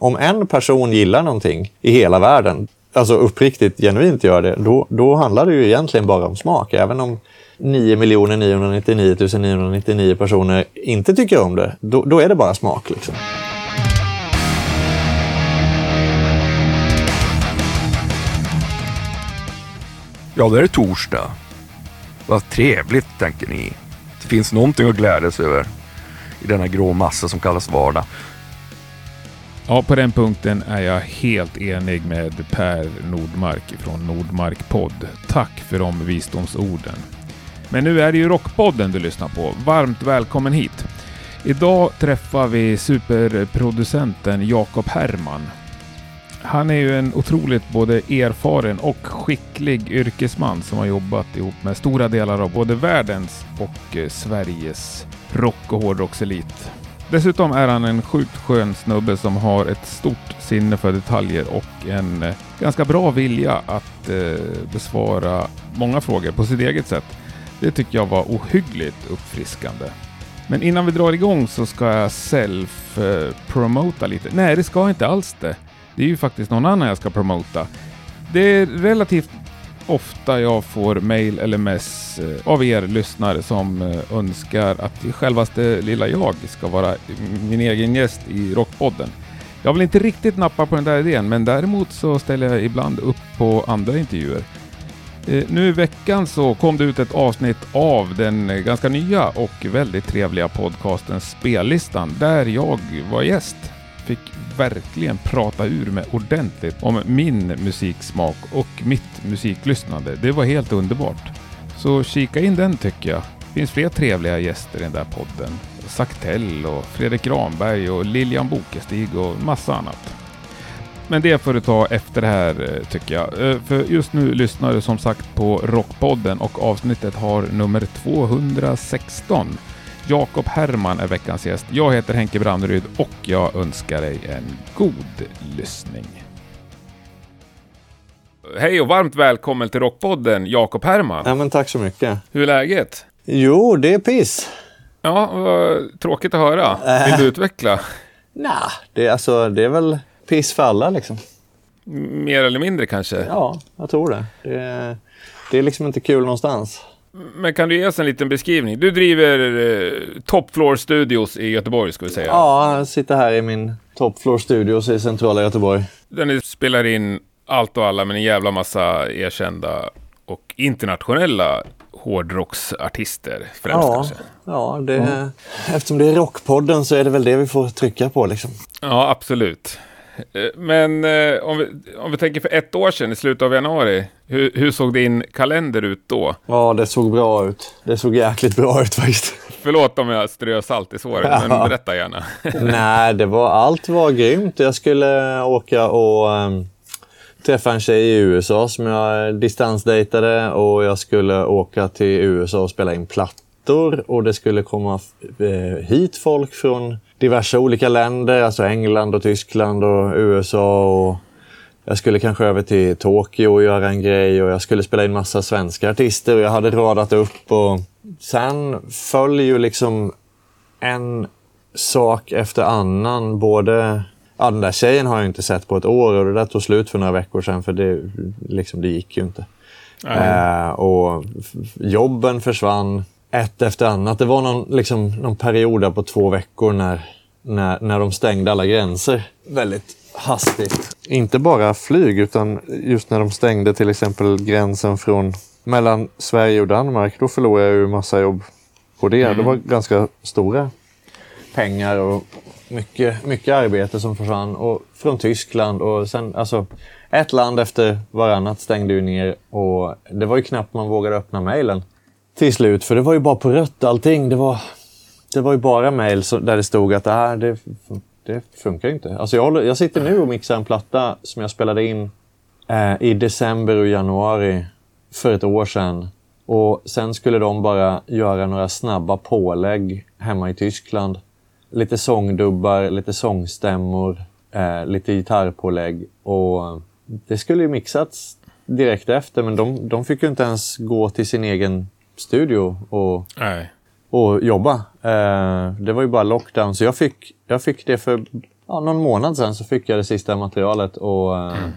Om en person gillar någonting i hela världen, alltså uppriktigt, genuint gör det, då, då handlar det ju egentligen bara om smak. Även om 9 999 999 personer inte tycker om det, då, då är det bara smak. Liksom. Ja, det är torsdag. Vad trevligt, tänker ni. Det finns någonting att glädjas över i denna grå massa som kallas vardag. Ja, på den punkten är jag helt enig med Per Nordmark från Nordmark Podd. Tack för de visdomsorden. Men nu är det ju Rockpodden du lyssnar på. Varmt välkommen hit! Idag träffar vi superproducenten Jakob Herrman. Han är ju en otroligt både erfaren och skicklig yrkesman som har jobbat ihop med stora delar av både världens och eh, Sveriges rock och hårdrockselit. Dessutom är han en sjukt skön snubbe som har ett stort sinne för detaljer och en eh, ganska bra vilja att eh, besvara många frågor på sitt eget sätt. Det tycker jag var ohyggligt uppfriskande. Men innan vi drar igång så ska jag self-promota eh, lite. Nej, det ska jag inte alls det. Det är ju faktiskt någon annan jag ska promota. Det är relativt ofta jag får mail eller mess eh, av er lyssnare som eh, önskar att självaste lilla jag ska vara min egen gäst i Rockpodden. Jag vill inte riktigt nappa på den där idén, men däremot så ställer jag ibland upp på andra intervjuer. Eh, nu i veckan så kom det ut ett avsnitt av den ganska nya och väldigt trevliga podcasten Spellistan där jag var gäst. Fick verkligen prata ur mig ordentligt om min musiksmak och mitt musiklyssnande. Det var helt underbart. Så kika in den tycker jag. Det finns fler trevliga gäster i den där podden. Saktell och Fredrik Granberg och Lilian Bokestig och massa annat. Men det får du ta efter det här eh, tycker jag. Eh, för just nu lyssnar du som sagt på Rockpodden och avsnittet har nummer 216. Jakob Herman är veckans gäst. Jag heter Henke Branderyd och jag önskar dig en god lyssning. Hej och varmt välkommen till Rockpodden, Jakob Herman. Ja, men tack så mycket. Hur är läget? Jo, det är piss. Ja, tråkigt att höra. Vill du utveckla? Nej, det, är alltså, det är väl piss för alla liksom. Mer eller mindre kanske? Ja, jag tror det. Det är, det är liksom inte kul någonstans. Men kan du ge oss en liten beskrivning? Du driver eh, Top Floor Studios i Göteborg, ska vi säga. Ja, jag sitter här i min Top Floor Studios i centrala Göteborg. Där ni spelar in allt och alla med en jävla massa erkända och internationella hårdrocksartister främst ja, kanske. Ja, det, mm. eftersom det är Rockpodden så är det väl det vi får trycka på liksom. Ja, absolut. Eh, men eh, om, vi, om vi tänker för ett år sedan, i slutet av januari, hur, hur, såg din kalender ut då? Ja, det såg bra ut. Det såg jäkligt bra ut faktiskt. Förlåt om jag strö salt i såret, ja. men berätta gärna. Nej, det var, allt var grymt. Jag skulle åka och um, träffa en tjej i USA som jag distansdejtade och jag skulle åka till USA och spela in plattor och det skulle komma eh, hit folk från diverse olika länder, alltså England och Tyskland och USA. och Jag skulle kanske över till Tokyo och göra en grej och jag skulle spela in massa svenska artister och jag hade radat upp och sen föll ju liksom en sak efter annan. Både Ja, den där tjejen har jag inte sett på ett år och det där tog slut för några veckor sedan för det, liksom, det gick ju inte. Eh, och jobben försvann ett efter annat. Det var någon, liksom, någon period där på två veckor när, när, när de stängde alla gränser väldigt hastigt. Inte bara flyg, utan just när de stängde till exempel gränsen från mellan Sverige och Danmark. Då förlorade jag ju massa jobb på det. Mm. Det var ganska stora pengar och mycket, mycket arbete som försvann. Och från Tyskland och sen, alltså, ett land efter varannat stängde ju ner och det var ju knappt man vågade öppna mejlen till slut. För det var ju bara på rött allting. Det var, det var ju bara mejl där det stod att ah, det här, det, det funkar inte. Alltså jag, håller, jag sitter nu och mixar en platta som jag spelade in eh, i december och januari för ett år sedan. Och sen skulle de bara göra några snabba pålägg hemma i Tyskland. Lite sångdubbar, lite sångstämmor, eh, lite gitarrpålägg. Och det skulle ju mixats direkt efter, men de, de fick ju inte ens gå till sin egen studio och, och jobba. Eh, det var ju bara lockdown, så jag fick, jag fick det för ja, någon månad sedan så fick jag det sista materialet och eh, Mm.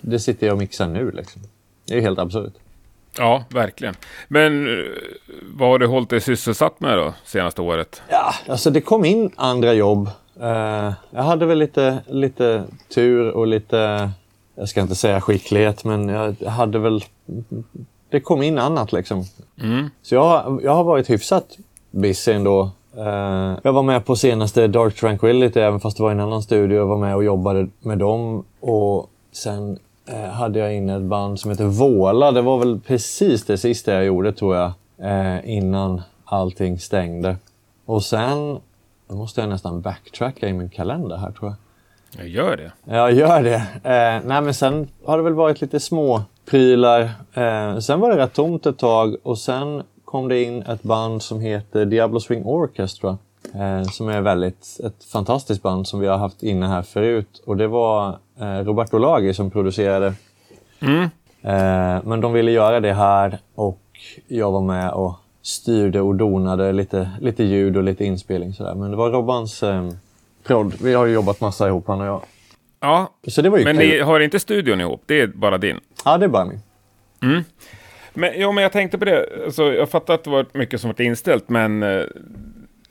det sitter jag och mixar nu. Liksom. Det är helt absurt. Ja, verkligen. Men eh, vad har du hållit dig sysselsatt med då, senaste året? Ja, alltså det kom in andra jobb. Eh, jag hade väl lite, lite tur och lite, jag ska inte säga skicklighet, men jag hade väl... Det kom in annat liksom. Mm. Så jag, jag har varit hyfsat busy ändå. Eh, jag var med på senaste Dark Tranquility, även fast det var i en annan studio. Jag var med och jobbade med dem. Och sen eh, hade jag in ett band som heter Våla. Det var väl precis det sista jag gjorde, tror jag, eh, innan allting stängde. Och sen, då måste jag nästan backtracka i min kalender här, tror jag. Jag gör det. Jag gör det. Eh, nej, men sen har det väl varit lite små prylar. Eh, sen var det rätt tomt ett tag och sen kom det in ett band som heter Diablo Swing Orchestra. Eh, som är väldigt, ett fantastiskt band som vi har haft inne här förut. Och det var eh, Roberto Lagi som producerade. Mm. Eh, men de ville göra det här och jag var med och styrde och donade lite, lite ljud och lite inspelning. Sådär. Men det var Robbans prodd. Vi har ju jobbat massa ihop han och jag. Ja, Så det var ju men kul. ni har inte studion ihop? Det är bara din? Ja, det är bara min. Men, ja, men jag tänkte på det. Alltså, jag fattar att det var mycket som var inställt, men eh,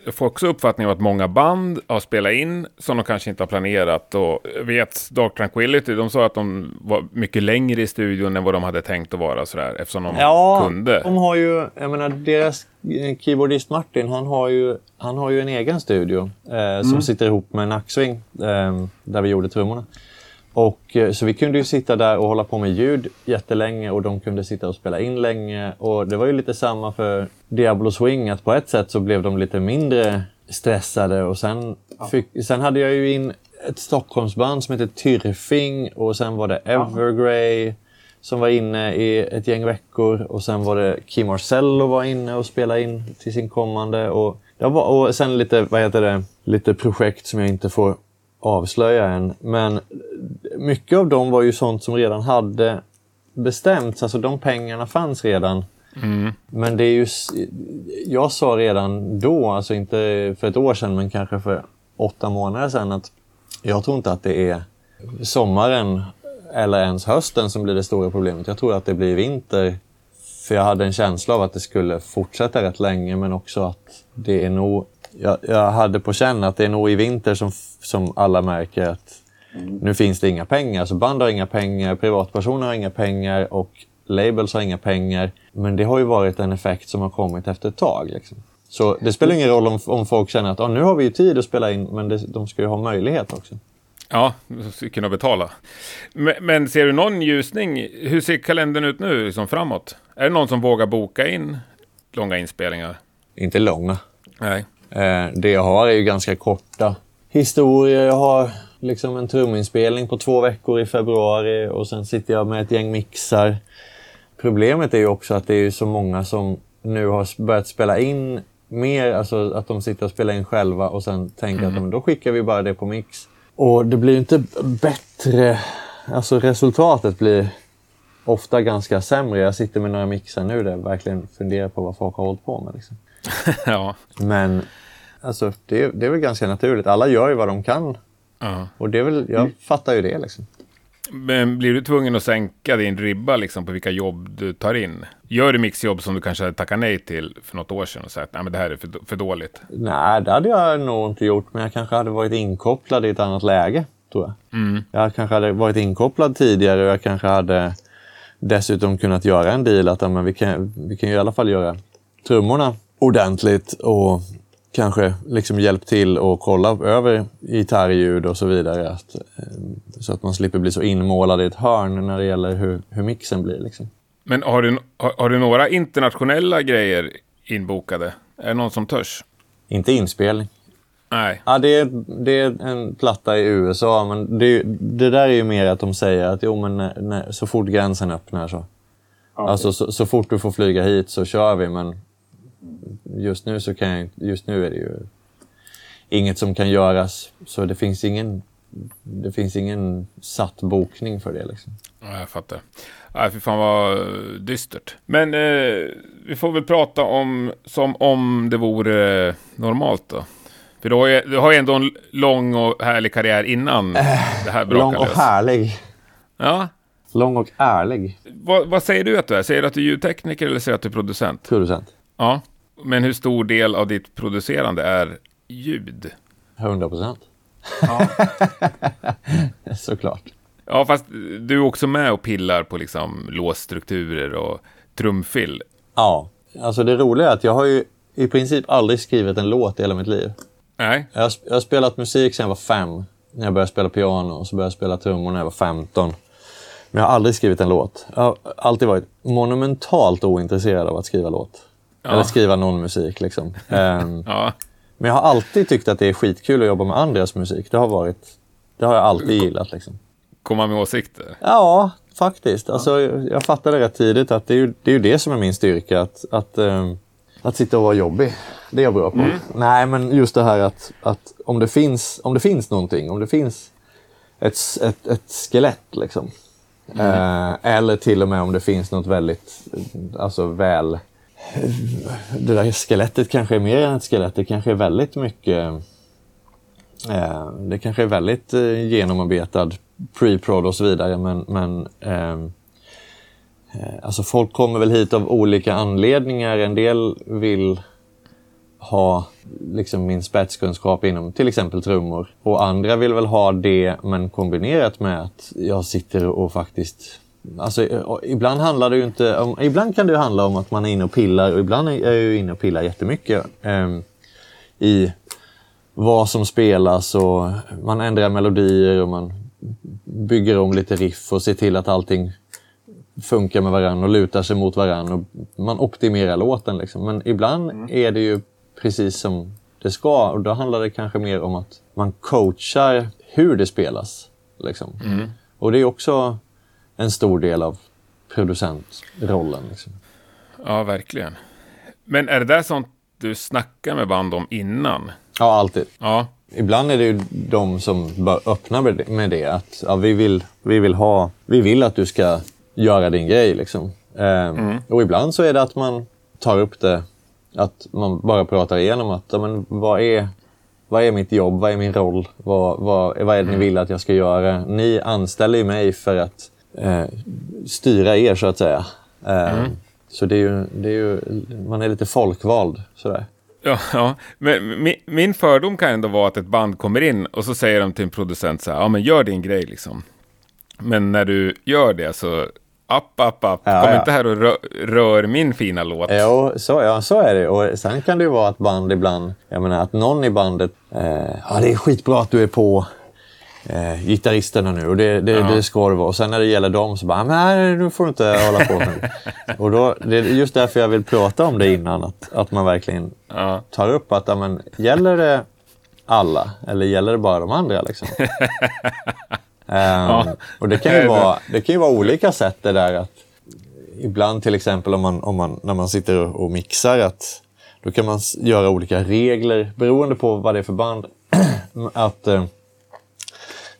jag får också uppfattningen att många band har spelat in som de kanske inte har planerat. Och vet Dark Tranquility, de sa att de var mycket längre i studion än vad de hade tänkt att vara sådär, eftersom de Ja, kunde. de har ju, jag menar deras eh, keyboardist Martin, han har ju, han har ju en egen studio eh, som sitter ihop med Nacksving, eh, där vi gjorde trummorna. Och, eh, så vi kunde ju sitta där och hålla på med ljud jättelänge och de kunde sitta och spela in länge. Och det var ju lite samma för Diablo Swing, att på ett sätt så blev de lite mindre stressade. Och sen, fick, sen hade jag ju in ett Stockholmsband som heter Tyrfing och sen var det Evergrey som var inne i ett gäng veckor och sen var det Kim Marcello var inne och spelade in till sin kommande. Och, var, och sen lite, vad heter det, lite projekt som jag inte får avslöja än. Men mycket av dem var ju sånt som redan hade bestämts, alltså de pengarna fanns redan. Men det är ju, jag sa redan då, alltså inte för ett år sedan men kanske för åtta månader sedan att jag tror inte att det är sommaren eller ens hösten som blir det stora problemet. Jag tror att det blir vinter. För jag hade en känsla av att det skulle fortsätta rätt länge men också att det är nog... Jag, jag hade på känn att det är nog i vinter som, som alla märker att nu finns det inga pengar. Så band har inga pengar, privatpersoner har inga pengar och labels har inga pengar. Men det har ju varit en effekt som har kommit efter ett tag. Liksom. Så det spelar ingen roll om, om folk känner att ah, nu har vi ju tid att spela in, men det, de ska ju ha möjlighet också. Ja, kunna betala. Men, men ser du någon ljusning? Hur ser kalendern ut nu, liksom framåt? Är det någon som vågar boka in långa inspelningar? Inte långa. Nej. Eh, det jag har är ju ganska korta historier. Jag har liksom en truminspelning på två veckor i februari och sen sitter jag med ett gäng mixar. Problemet är ju också att det är så många som nu har börjat spela in mer, alltså att de sitter och spelar in själva och sen tänker att men då skickar vi bara det på mix. Och det blir inte bättre, alltså resultatet blir ofta ganska sämre. Jag sitter med några mixar nu där jag verkligen funderar på vad folk har hållit på med. Liksom. ja. Men alltså, det, det är väl ganska naturligt. Alla gör ju vad de kan. ja. Och det är väl, jag fattar ju det. Liksom. Men blir du tvungen att sänka din ribba liksom på vilka jobb du tar in? Gör du mixjobb som du kanske hade tackat nej till för något år sedan och sagt att det här är för, för dåligt? Nej, det hade jag nog inte gjort. Men jag kanske hade varit inkopplad i ett annat läge, tror jag. Jag kanske hade varit inkopplad tidigare och jag kanske hade dessutom kunnat göra en deal att ja, men vi, kan, vi kan ju i alla fall göra trummorna ordentligt och kanske liksom hjälp till och kolla över gitarrljud och så vidare. Att, eh, så att man slipper bli så inmålad i ett hörn när det gäller hur, hur mixen blir. Liksom. Men har du, har, har du några internationella grejer inbokade? Är det någon som törs? Inte inspelning. Nej. Ja, det, är, det är en platta i USA, men det, det där är ju mer att de säger att jo, men när, när, så fort gränsen öppnar så. Alltså så, så fort du får flyga hit så kör vi, men just nu så kan jag just nu är det ju inget som kan göras. Så det finns ingen, det finns ingen satt bokning för det liksom. Ja, jag fattar. Nej, för fan vad eh, dystert. Men eh, vi får väl prata om som om det vore normalt då. För du har ju, du har ju ändå en lång och härlig karriär innan det här brakade Lång och lös. härlig. Ja. Lång och ärlig Vad, vad säger du att du är? Säger du att du är ljudtekniker eller säger du att du är producent? producent. Ja. Men hur stor del av ditt producerande är ljud? 100 procent. Ja. Såklart. ja, fast du är också med och pillar på liksom låsstrukturer och trumfill. Ja, alltså det roliga är att jag har ju i princip aldrig skrivit en låt i hela mitt liv. Nej. Jag har, jag har spelat musik sedan jag var fem. När jag började spela piano och så började jag spela trummor när jag var 15. Men jag har aldrig skrivit en låt. Jag har alltid varit monumentalt ointresserad av att skriva låt. Ja. Eller skriva någon musik liksom. Ehm, Ja. men jag har alltid tyckt att det är skitkul att jobba med andras musik. Det har varit... Det har jag alltid gillat liksom. Komma med åsikter. Ja, faktiskt. Alltså, jag fattade rätt tidigt att det är ju det, är ju det som är min styrka. Att, att, ehm, att sitta och vara jobbig. Det är jag bra på. Nej, men just det här att, att om, det finns, om det finns någonting, om det finns ett, ett, ett skelett liksom. Eh, eller till och med om det finns något väldigt, alltså väl... Det där skelettet kanske är mer än ett skelett. Det kanske är väldigt mycket... Eh, det kanske är väldigt eh, genomarbetad pre-prod och så vidare. Men, men ehm, eh, alltså folk kommer väl hit av olika anledningar. En del vill ha liksom min spetskunskap inom till exempel trummor. Och andra vill väl ha det men kombinerat med att jag sitter och faktiskt Alltså, eh, ibland handlar det ju inte om, Ibland kan det ju handla om att man är inne och pillar och ibland är jag ju inne och pillar jättemycket ehm, i vad som spelas och man ändrar melodier och man bygger om lite riff och ser till att allting funkar med varandra och lutar sig mot varandra. Och man optimerar låten. Liksom. Men ibland är det ju precis som det ska och då handlar det kanske mer om att man coachar hur det spelas. Liksom. Och det är också en stor del av producentrollen. Liksom. Ja, verkligen. Men är det där sånt du snackar med band om innan? Ja, alltid. Ja. Ibland är det ju de som bara öppnar med det. Att ja, vi, vill, vi, vill ha, vi vill att du ska göra din grej. Liksom. Ehm, Och ibland så är det att man tar upp det, att man bara pratar igenom att ja, men, vad, är, vad är mitt jobb, vad är min roll, vad, vad, vad är det ni vill att jag ska göra? Ni anställer ju mig för att eh, styra er så att säga. Ehm, Så det är ju, det är ju, man är lite folkvald sådär. Ja, ja. Men min, min fördom kan ändå vara att ett band kommer in och så säger de till en producent så här, ja men gör din grej liksom. Men när du gör det så, app, app, app, Ja, kom ja. inte här och rör, rör min fina låt. Jo, så, ja, så är det. Och sen kan det ju vara att band ibland, jag menar att någon i bandet, eh, ja det är skitbra att du är på eh, gitarristerna nu och det, det, Ja. det ska det vara. Och sen när det gäller dem så bara, nej nu får du inte hålla på nu. och då, det är just därför jag vill prata om det innan, att, att man verkligen Ja. tar upp att, ja, men, gäller det alla eller gäller det bara de andra liksom? Ehm, Och det kan, ju vara, det kan ju vara olika sätt det där att ibland till exempel om man, om man, när man sitter och mixar att då kan man göra olika regler beroende på vad det är för band. att eh,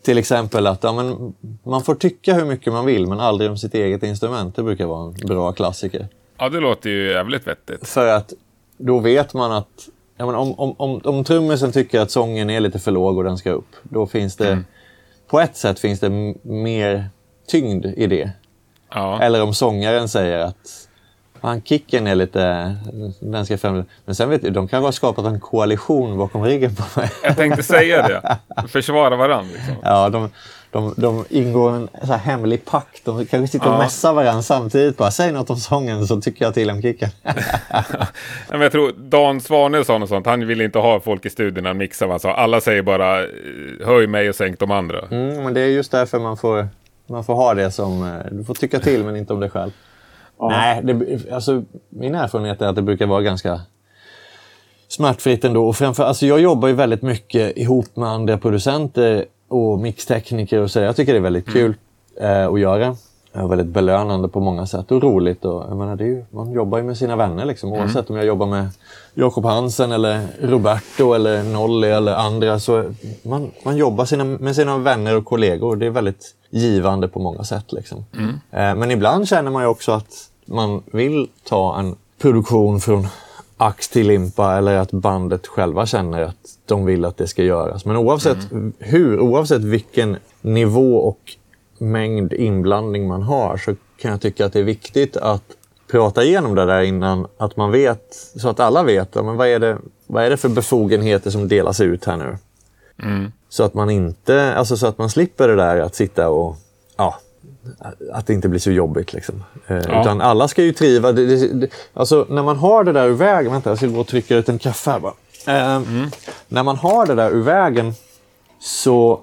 Till exempel att ja, men, man får tycka hur mycket man vill men aldrig om sitt eget instrument. Det brukar vara en bra klassiker. ja, det låter ju jävligt vettigt. För att då vet man att ja, men om, om, om, om trummisen tycker att sången är lite för låg och den ska upp, då finns det på ett sätt finns det mer tyngd i det. Ja. Eller om sångaren säger att han kicken är lite... Den ska. Men sen vet du, de kanske har skapat en koalition bakom ryggen på mig. Jag tänkte säga det. Försvara varandra. Liksom. Ja, de, de, de ingår en så här hemlig pakt. De kanske sitter och Ja. mässar varandra samtidigt. Bara, Säg något om sången så tycker jag till om kicken. Men jag tror Dan Svane sa något sånt. Han ville inte ha folk i studion när han sa alla säger bara eh, höj mig och sänk de andra. Mm, men det är just därför man får, man får ha det som... eh, Du får tycka till, men inte om dig själv. Nej, det, alltså, min erfarenhet är att det brukar vara ganska smärtfritt ändå. Och framför, alltså, jag jobbar ju väldigt mycket ihop med andra producenter och mixtekniker och så. Jag tycker det är väldigt kul eh, att göra. Väldigt belönande på många sätt och roligt. Och, jag menar, det är ju, man jobbar ju med sina vänner liksom. Oavsett om jag jobbar med Jakob Hansen eller Roberto eller Nolly eller andra. Så man, man jobbar sina, med sina vänner och kollegor. Det är väldigt givande på många sätt. Liksom. Eh, men ibland känner man ju också att man vill ta en produktion från ax till limpa eller att bandet själva känner att de vill att det ska göras. Men oavsett Mm. hur, oavsett vilken nivå och mängd inblandning man har så kan jag tycka att det är viktigt att prata igenom det där innan, att man vet, så att alla vet, ja, men vad, är det, vad är det för befogenheter som delas ut här nu? Mm. Så att man inte, alltså så att man slipper det där att sitta och, ja, att det inte blir så jobbigt. Liksom. Eh, Ja. Utan alla ska ju triva. Det, det, det, alltså när man har det där ur vägen, vänta jag ska gå och trycka ut en kaffe här bara. Eh, När man har det där ur vägen så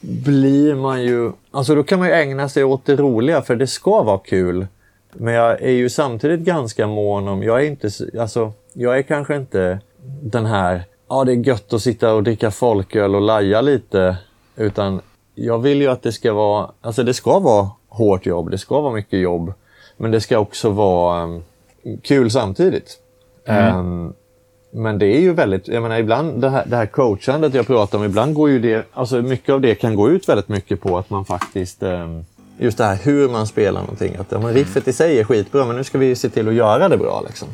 blir man ju, alltså då kan man ju ägna sig åt det roliga för det ska vara kul. Men jag är ju samtidigt ganska mån om, jag är inte, alltså jag är kanske inte den här, ja det är gött att sitta och dricka folköl och laja lite. Utan jag vill ju att det ska vara, alltså det ska vara hårt jobb, det ska vara mycket jobb. Men det ska också vara um, kul samtidigt. Ehm, men det är ju väldigt, jag menar ibland det här, det här coachandet jag pratar om, ibland går ju det, alltså mycket av det kan gå ut väldigt mycket på att man faktiskt, ehm, just det här hur man spelar någonting. Att ja, men riffet i sig är skitbra, men nu ska vi se till att göra det bra. Liksom.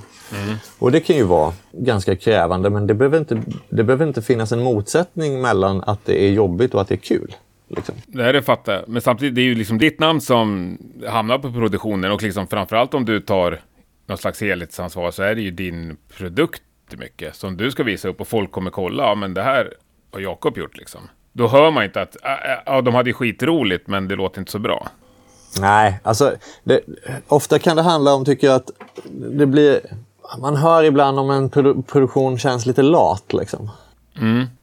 Och det kan ju vara ganska krävande, men det behöver, inte, det behöver inte finnas en motsättning mellan att det är jobbigt och att det är kul. Liksom. Det här det fattar jag. Men samtidigt, det är ju liksom ditt namn som hamnar på produktionen och liksom framförallt om du tar någon slags helhetsansvar så är det ju din produkt mycket som du ska visa upp och folk kommer kolla. Ja, men det här har Jakob gjort liksom. Då hör man inte att äh, äh, ja, de hade ju skitroligt, men det låter inte så bra. Nej, alltså det, ofta kan det handla om, tycker jag, att det blir... Man hör ibland om en produ produktion känns lite lat. Liksom.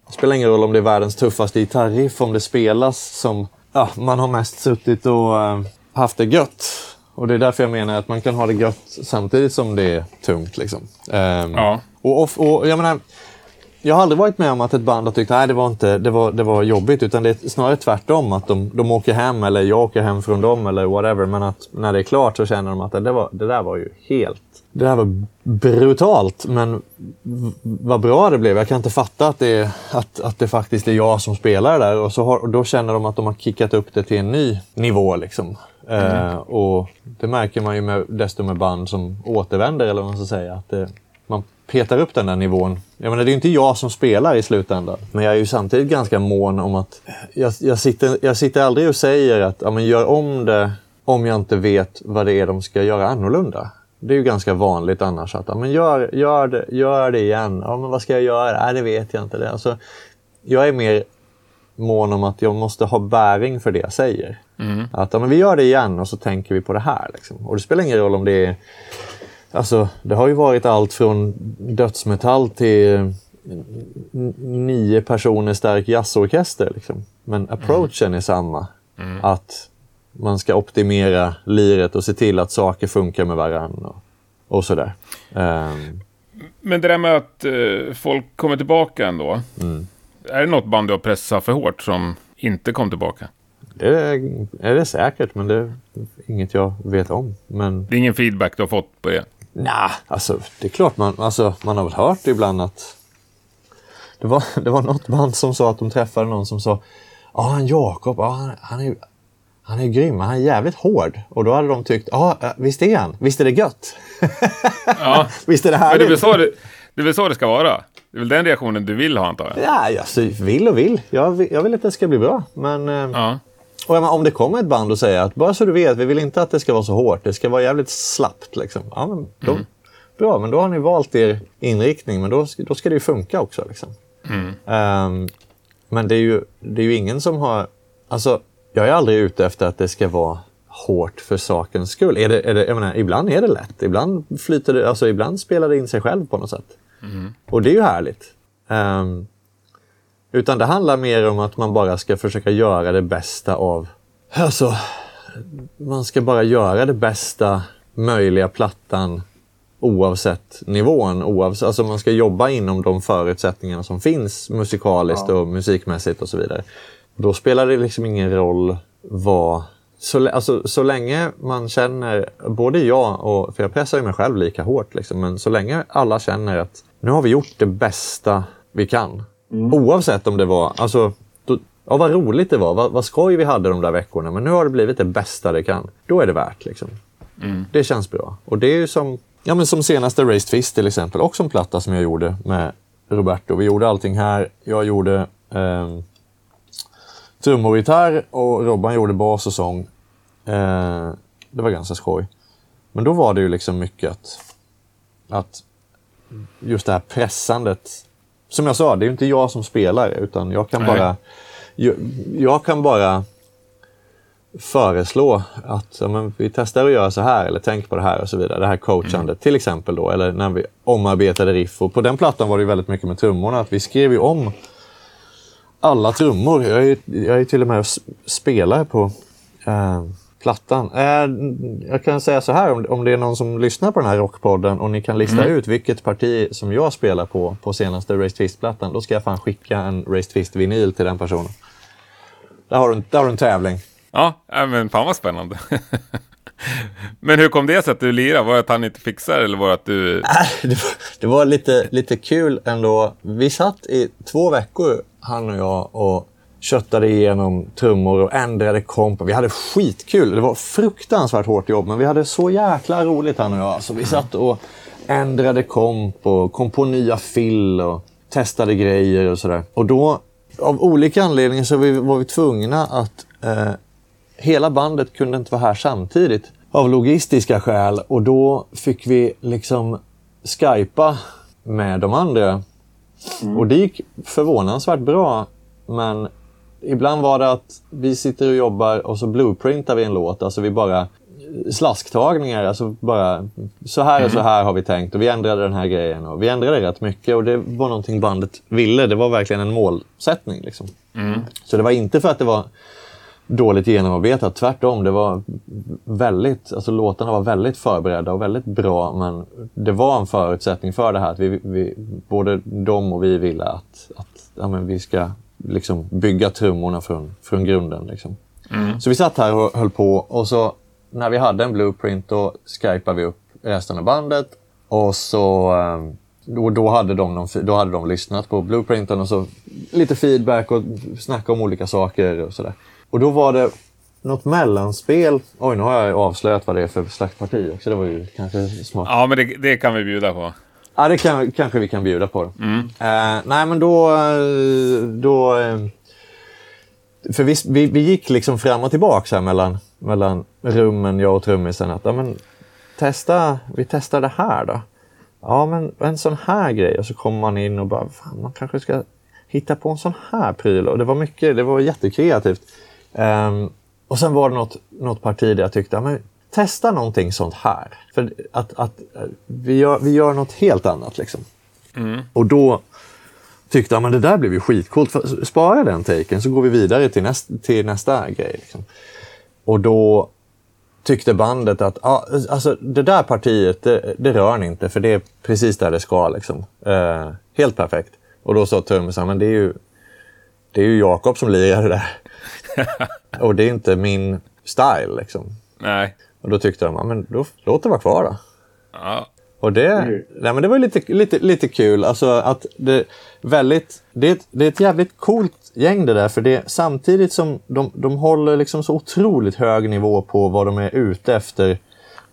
Det spelar ingen roll om det är världens tuffaste gitarriff, om det spelas som... Ja, man har mest suttit och eh, haft det gött. Och det är därför jag menar att man kan ha det gött samtidigt som det är tungt. Liksom. Ehm, Ja. Och, och, och jag menar, jag har aldrig varit med om att ett band har tyckt att det var, inte, det var, det var jobbigt. Utan det är snarare tvärtom. Att de, de åker hem eller jag åker hem från dem eller whatever. Men att när det är klart så känner de att det, var, det där var ju helt... Det där var brutalt. Men vad bra det blev. Jag kan inte fatta att det, att, att det faktiskt är jag som spelar där. Och, så har, och då känner de att de har kickat upp det till en ny nivå. Liksom. Eh, och det märker man ju med, desto med band som återvänder, eller vad man ska säga. Att det, petar upp den där nivån. Jag menar, det är ju inte jag som spelar i slutändan. Men jag är ju samtidigt ganska mån om att... Jag, jag, sitter, jag sitter aldrig och säger att ja, men gör om det om jag inte vet vad det är de ska göra annorlunda. Det är ju ganska vanligt annars att ja, men gör, gör, det, gör det igen. Ja, men vad ska jag göra? Nej, det vet jag inte. Det. Alltså, jag är mer mån om att jag måste ha bäring för det jag säger. Att ja, men vi gör det igen och så tänker vi på det här. Liksom. Och det spelar ingen roll om det är... Alltså, det har ju varit allt från dödsmetall till n- nio personer stark jazzorkester. Liksom. Men approachen är samma. Att man ska optimera liret och se till att saker funkar med varandra. Och, och sådär. Ehm, Men det där med att eh, folk kommer tillbaka ändå. Är det något band du har pressat för hårt som inte kom tillbaka? det är, är det säkert, men det är inget jag vet om. Men Det är ingen feedback du har fått på det? Nej, alltså det är klart man, alltså, man har väl hört ibland att... Det var, det var något band som sa att de träffade någon som sa Ja, han Jakob, ja, han, han, är, han är grym, han är jävligt hård. Och då hade de tyckt, ja, visst är han, visst är det gött. Ja, Visst är det men det är, väl härligt. så det, det är väl så det ska vara? Det är väl den reaktionen du vill ha antar jag? Ja, alltså, vill och vill. Jag, vill. jag vill att det ska bli bra. Men, eh, Ja. Och menar, om det kommer ett band och säger att bara så du vet, vi vill inte att det ska vara så hårt. Det ska vara jävligt slappt. Liksom. Ja, men då, Bra, men då har ni valt er inriktning. Men då, då ska det ju funka också. Liksom. Ehm, men det är, ju, det är ju ingen som har... Alltså, jag är aldrig ute efter att det ska vara hårt för sakens skull. Är det, är det, jag menar, ibland är det lätt. Ibland, flyter det, alltså, ibland spelar det in sig själv på något sätt. Och det är ju härligt. Ehm, utan det handlar mer om att man bara ska försöka göra det bästa av... Alltså, man ska bara göra det bästa möjliga plattan oavsett nivån. Oavsett, alltså man ska jobba inom de förutsättningarna som finns musikaliskt och musikmässigt och så vidare. Då spelar det liksom ingen roll vad... Så, alltså, så länge man känner, både jag och, för jag pressar ju mig själv lika hårt, liksom, men så länge alla känner att nu har vi gjort det bästa vi kan. Oavsett om det var, alltså, då, ja vad roligt det var, vad, vad skoj vi hade de där veckorna, men nu har det blivit det bästa det kan. Då är det värt liksom. Det känns bra. Och det är ju som ja, men som senaste Raised Fist till exempel, också en platta som jag gjorde med Roberto. Vi gjorde allting här. Jag gjorde eh, trummor och gitarr och Robban gjorde bas och sång. Eh, det var ganska skoj. Men då var det ju liksom mycket att, att just det här pressandet. Som jag sa, det är ju inte jag som spelar utan jag kan Nej. bara jag, jag kan bara föreslå att ja, men vi testar att göra så här eller tänk på det här och så vidare. Det här coachandet till exempel då. Eller när vi omarbetade riff. Och på den plattan var det väldigt mycket med trummorna. Att vi skrev ju om alla trummor. Jag är, jag är till och med och s- spelar på eh, plattan. Eh, jag kan säga så här, om, om det är någon som lyssnar på den här rockpodden och ni kan lista ut vilket parti som jag spelar på på senaste Raised Fist-plattan, då ska jag fan skicka en Raised Fist-vinyl till den personen. Där har du, en- där har du en tävling. Ja, äh, men fan vad spännande. men hur kom det sig att du lirade? Var det att han inte fixar eller var det att du... Äh, det var, det var lite, lite kul ändå. Vi satt i två veckor, han och jag, och köttade igenom trummor och ändrade komp. Vi hade skitkul. Det var fruktansvärt hårt jobb, men vi hade så jäkla roligt han och jag. Så vi satt och ändrade komp och kom på nya fill och testade grejer och sådär. Och då, av olika anledningar, så var vi, var vi tvungna att eh, hela bandet kunde inte vara här samtidigt av logistiska skäl och då fick vi liksom skypa med de andra. Och det gick förvånansvärt bra, men ibland var det att vi sitter och jobbar och så blueprintar vi en låt, alltså vi bara slasktagningar, alltså bara så här och så här har vi tänkt och vi ändrade den här grejen och vi ändrade rätt mycket och det var någonting bandet ville. Det var verkligen en målsättning. Liksom. Så det var inte för att det var dåligt genomarbetat. Tvärtom, det var väldigt, alltså låtarna var väldigt förberedda och väldigt bra. Men det var en förutsättning för det här. Att vi, vi, både de och vi ville att, att ja, men vi ska liksom bygga trummorna från, från grunden. Liksom. Så vi satt här och höll på och så när vi hade en blueprint då skypade vi upp resten av bandet. Och så ehm, då, då, hade de någon, då hade de lyssnat på blueprinten och så lite feedback och snacka om olika saker och sådär. Och då var det något mellanspel. Oj, nu har jag avslöjat vad det är för slags parti också. Det var ju kanske smart. Ja, men det, det kan vi bjuda på. Ja, det kan, kanske vi kan bjuda på. Då. Eh, nej, men då... eh, då eh, för vi, vi, vi gick liksom fram och tillbaka här mellan, mellan rummen, jag och trummisen. Att, ja, men, testa, vi testar det här då. Ja, men en sån här grej. Och så kommer man in och bara, fan, man kanske ska hitta på en sån här pryl. Och det var mycket, det var jättekreativt. Ehm, och sen var det något, något parti där jag tyckte, ja, men testa någonting sånt här. För att, att vi, gör, vi gör något helt annat liksom. Och då tyckte jag, men det där blev ju skitcoolt. För- Spara den taken så går vi vidare till, näst, till nästa grej. Liksom. Och då tyckte bandet att ah, alltså, det där partiet, det, det rör ni inte för det är precis där det ska. Liksom. Eh, helt perfekt. Och då sa trummisen, men det är ju, det är ju Jakob som lirar det där. och det är inte min style. Liksom. Nej. Och då tyckte de, ja, men då, låt det vara kvar då. Ja. Och det, nej, men det var lite, lite, lite kul. Alltså att det, väldigt, det, är ett, det är ett jävligt coolt gäng det där. För det, samtidigt som de, de håller liksom så otroligt hög nivå på vad de är ute efter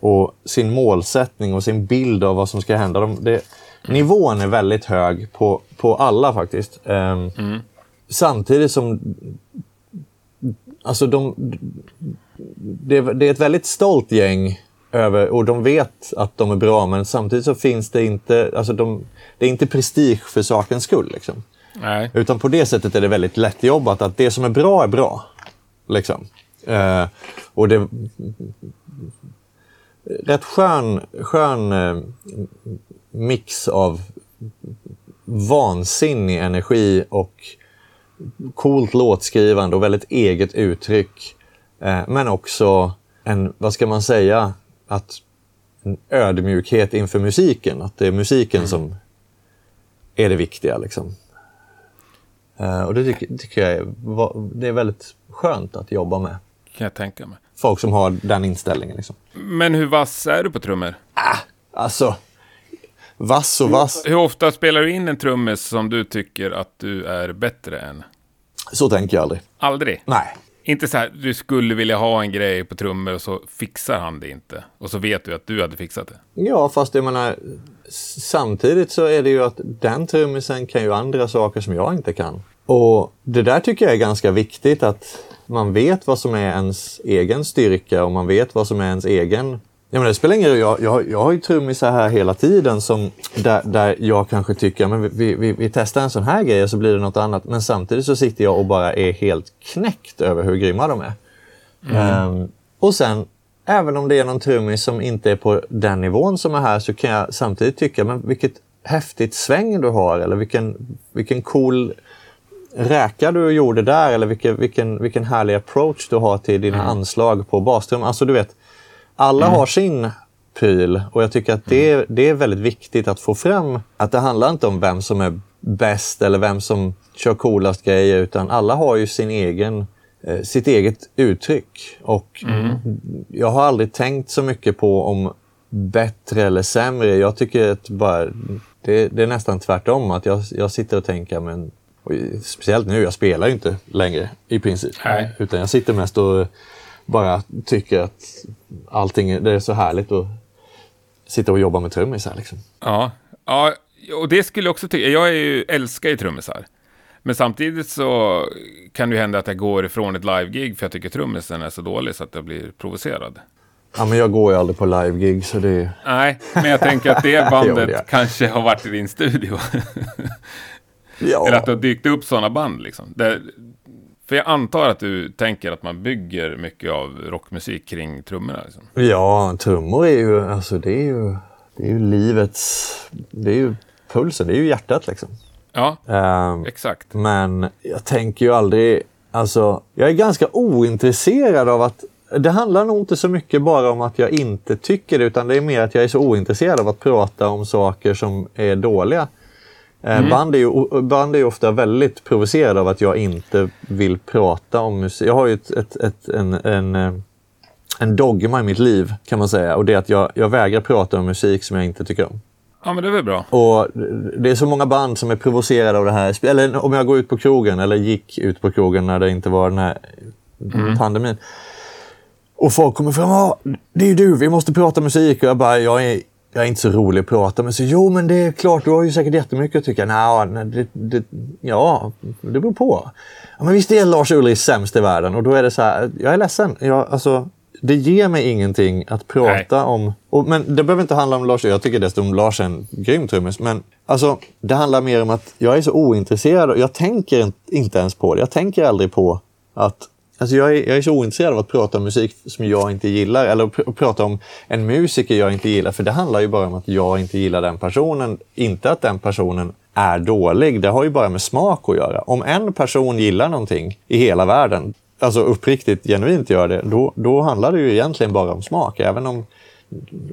och sin målsättning och sin bild av vad som ska hända. De, det, nivån är väldigt hög på, på alla faktiskt. Ehm, Samtidigt som alltså de, det, är- det är ett väldigt stolt gäng över, och de vet att de är bra, men samtidigt så finns det inte, alltså de, det är inte prestige för sakens skull. Liksom. Nej. Utan på det sättet är det väldigt lättjobbat, att det som är bra är bra. Liksom. Eh, och det... Rätt skön, skön eh, mix av vansinnig energi och coolt låtskrivande och väldigt eget uttryck. Eh, men också en, vad ska man säga, att en ödmjukhet inför musiken. Att det är musiken som är det viktiga. Liksom. Eh, och det tycker, tycker jag är, det är väldigt skönt att jobba med. Kan jag tänka mig. Folk som har den inställningen. Liksom. Men hur vass är du på trummor? Alltså, vass och vass. Hur ofta spelar du in en trummis som du tycker att du är bättre än? Så tänker jag aldrig. Aldrig? Nej, inte så här, du skulle vilja ha en grej på trummor och så fixar han det inte. Och så vet du att du hade fixat det. Ja, fast jag menar, samtidigt så är det ju att den trummisen kan ju andra saker som jag inte kan. Och det där tycker jag är ganska viktigt att man vet vad som är ens egen styrka och man vet vad som är ens egen Ja, men det spelar ingen roll. Jag, jag, jag har ju trummisar här hela tiden som, där, där jag kanske tycker men vi, vi, vi testar en sån här grej och så blir det något annat. Men samtidigt så sitter jag och bara är helt knäckt över hur grymma de är. Mm. Um, och sen, även om det är någon trummis som inte är på den nivån som är här så kan jag samtidigt tycka, men vilket häftigt sväng du har eller vilken, vilken cool räka du gjorde där eller vilken, vilken, vilken härlig approach du har till dina mm. anslag på bastrum. Alltså du vet, alla mm. har sin pryl och jag tycker att det, mm. det är väldigt viktigt att få fram att det handlar inte om vem som är bäst eller vem som kör coolast grejer utan alla har ju sin egen, eh, sitt eget uttryck. Och mm. jag har aldrig tänkt så mycket på om bättre eller sämre. Jag tycker att bara, det, det är nästan tvärtom. Att jag, jag sitter och tänker, men speciellt nu, jag spelar ju inte längre i princip. Nej. Utan jag sitter mest och bara tycker att allting det är så härligt att sitta och jobba med trummisar. Liksom. Ja. ja, och det skulle jag också tycka. Jag är ju, älskar ju trummisar. Men samtidigt så kan det hända att jag går ifrån ett live-gig för jag tycker trummisen är så dålig så att jag blir provocerad. Ja, men jag går ju aldrig på live-gig så det... Nej, men jag tänker att det bandet det. kanske har varit i din studio. ja. Eller att det har dykt upp sådana band liksom. Där, för jag antar att du tänker att man bygger mycket av rockmusik kring trummorna? Liksom. Ja, trummor är ju, alltså det är ju, det är ju livets, det är ju pulsen, det är ju hjärtat liksom. Ja, um, exakt. Men jag tänker ju aldrig, alltså jag är ganska ointresserad av att det handlar nog inte så mycket bara om att jag inte tycker det, utan det är mer att jag är så ointresserad av att prata om saker som är dåliga. Eh, mm. Band, är ju, band är ju ofta väldigt provocerade av att jag inte vill prata om musik. Jag har ju ett, ett, ett, en, en, eh, en dogma i mitt liv kan man säga och det är att jag, jag vägrar prata om musik som jag inte tycker om. Ja, men det är väl bra. Och Det är så många band som är provocerade av det här. Eller om jag går ut på krogen, eller gick ut på krogen när det inte var den här mm. pandemin. Och folk kommer fram och det är ju du, vi måste prata musik. Och jag bara, jag är jag är inte så rolig att prata med. Så jo, men det är klart, du har ju säkert jättemycket att tycka. Nej, det, det, ja, det beror på. Ja, men visst är Lars Ulrich sämst i världen och då är det så här, jag är ledsen. Jag, alltså, det ger mig ingenting att prata nej. om. Och, men det behöver inte handla om Lars. Jag tycker dessutom Lars är en grym trummis. Men alltså, det handlar mer om att jag är så ointresserad. Och jag tänker inte ens på det. Jag tänker aldrig på att Alltså jag, är, jag är så ointresserad av att prata om musik som jag inte gillar eller pr prata om en musiker jag inte gillar. För det handlar ju bara om att jag inte gillar den personen. Inte att den personen är dålig. Det har ju bara med smak att göra. Om en person gillar någonting i hela världen, alltså uppriktigt, genuint gör det, då, då handlar det ju egentligen bara om smak. Även om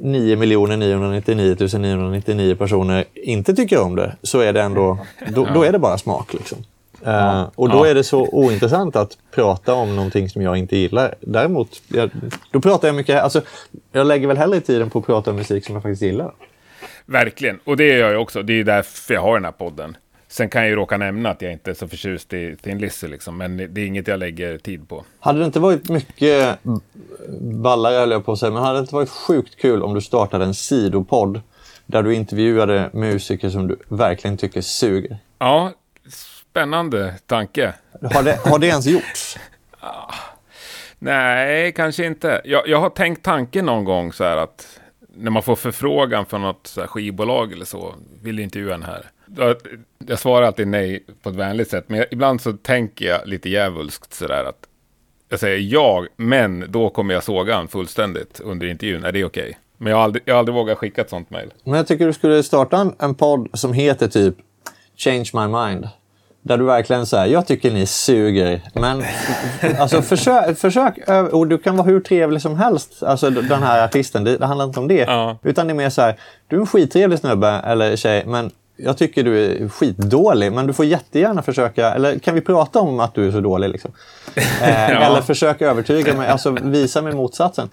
9 999 999 personer inte tycker om det, så är det ändå, då, då är det bara smak. Liksom. Uh, och då ja. är det så ointressant att prata om någonting som jag inte gillar. Däremot, jag, då pratar jag mycket, alltså, jag lägger väl hellre tiden på att prata om musik som jag faktiskt gillar. Verkligen, och det gör jag också. Det är därför jag har den här podden. Sen kan jag ju råka nämna att jag inte är så förtjust i Thin Lizzy, liksom, men det är inget jag lägger tid på. Hade det inte varit mycket ballare, höll jag på att säga, men hade det inte varit sjukt kul om du startade en sidopodd där du intervjuade musiker som du verkligen tycker suger? Ja, Spännande tanke. Har det, har det ens gjorts? Nej, kanske inte. Jag, jag har tänkt tanken någon gång så här att när man får förfrågan från något så skivbolag eller så, vill intervjua en här. Jag svarar alltid nej på ett vänligt sätt, men ibland så tänker jag lite djävulskt sådär att jag säger ja, men då kommer jag såga han fullständigt under intervjun. Är det okej? Okay? Men jag har, aldrig, jag har aldrig vågat skicka ett sånt mejl. Men jag tycker du skulle starta en, en podd som heter typ Change My Mind. Där du verkligen säger, jag tycker ni suger. Men alltså, försök, försök, och du kan vara hur trevlig som helst, alltså den här artisten. Det, det handlar inte om det. Ja. Utan det är mer så här, du är en skittrevlig snubbe eller tjej, men jag tycker du är skitdålig, men du får jättegärna försöka, eller kan vi prata om att du är så dålig? Liksom? Eh, ja. Eller försök övertyga mig, alltså visa mig motsatsen.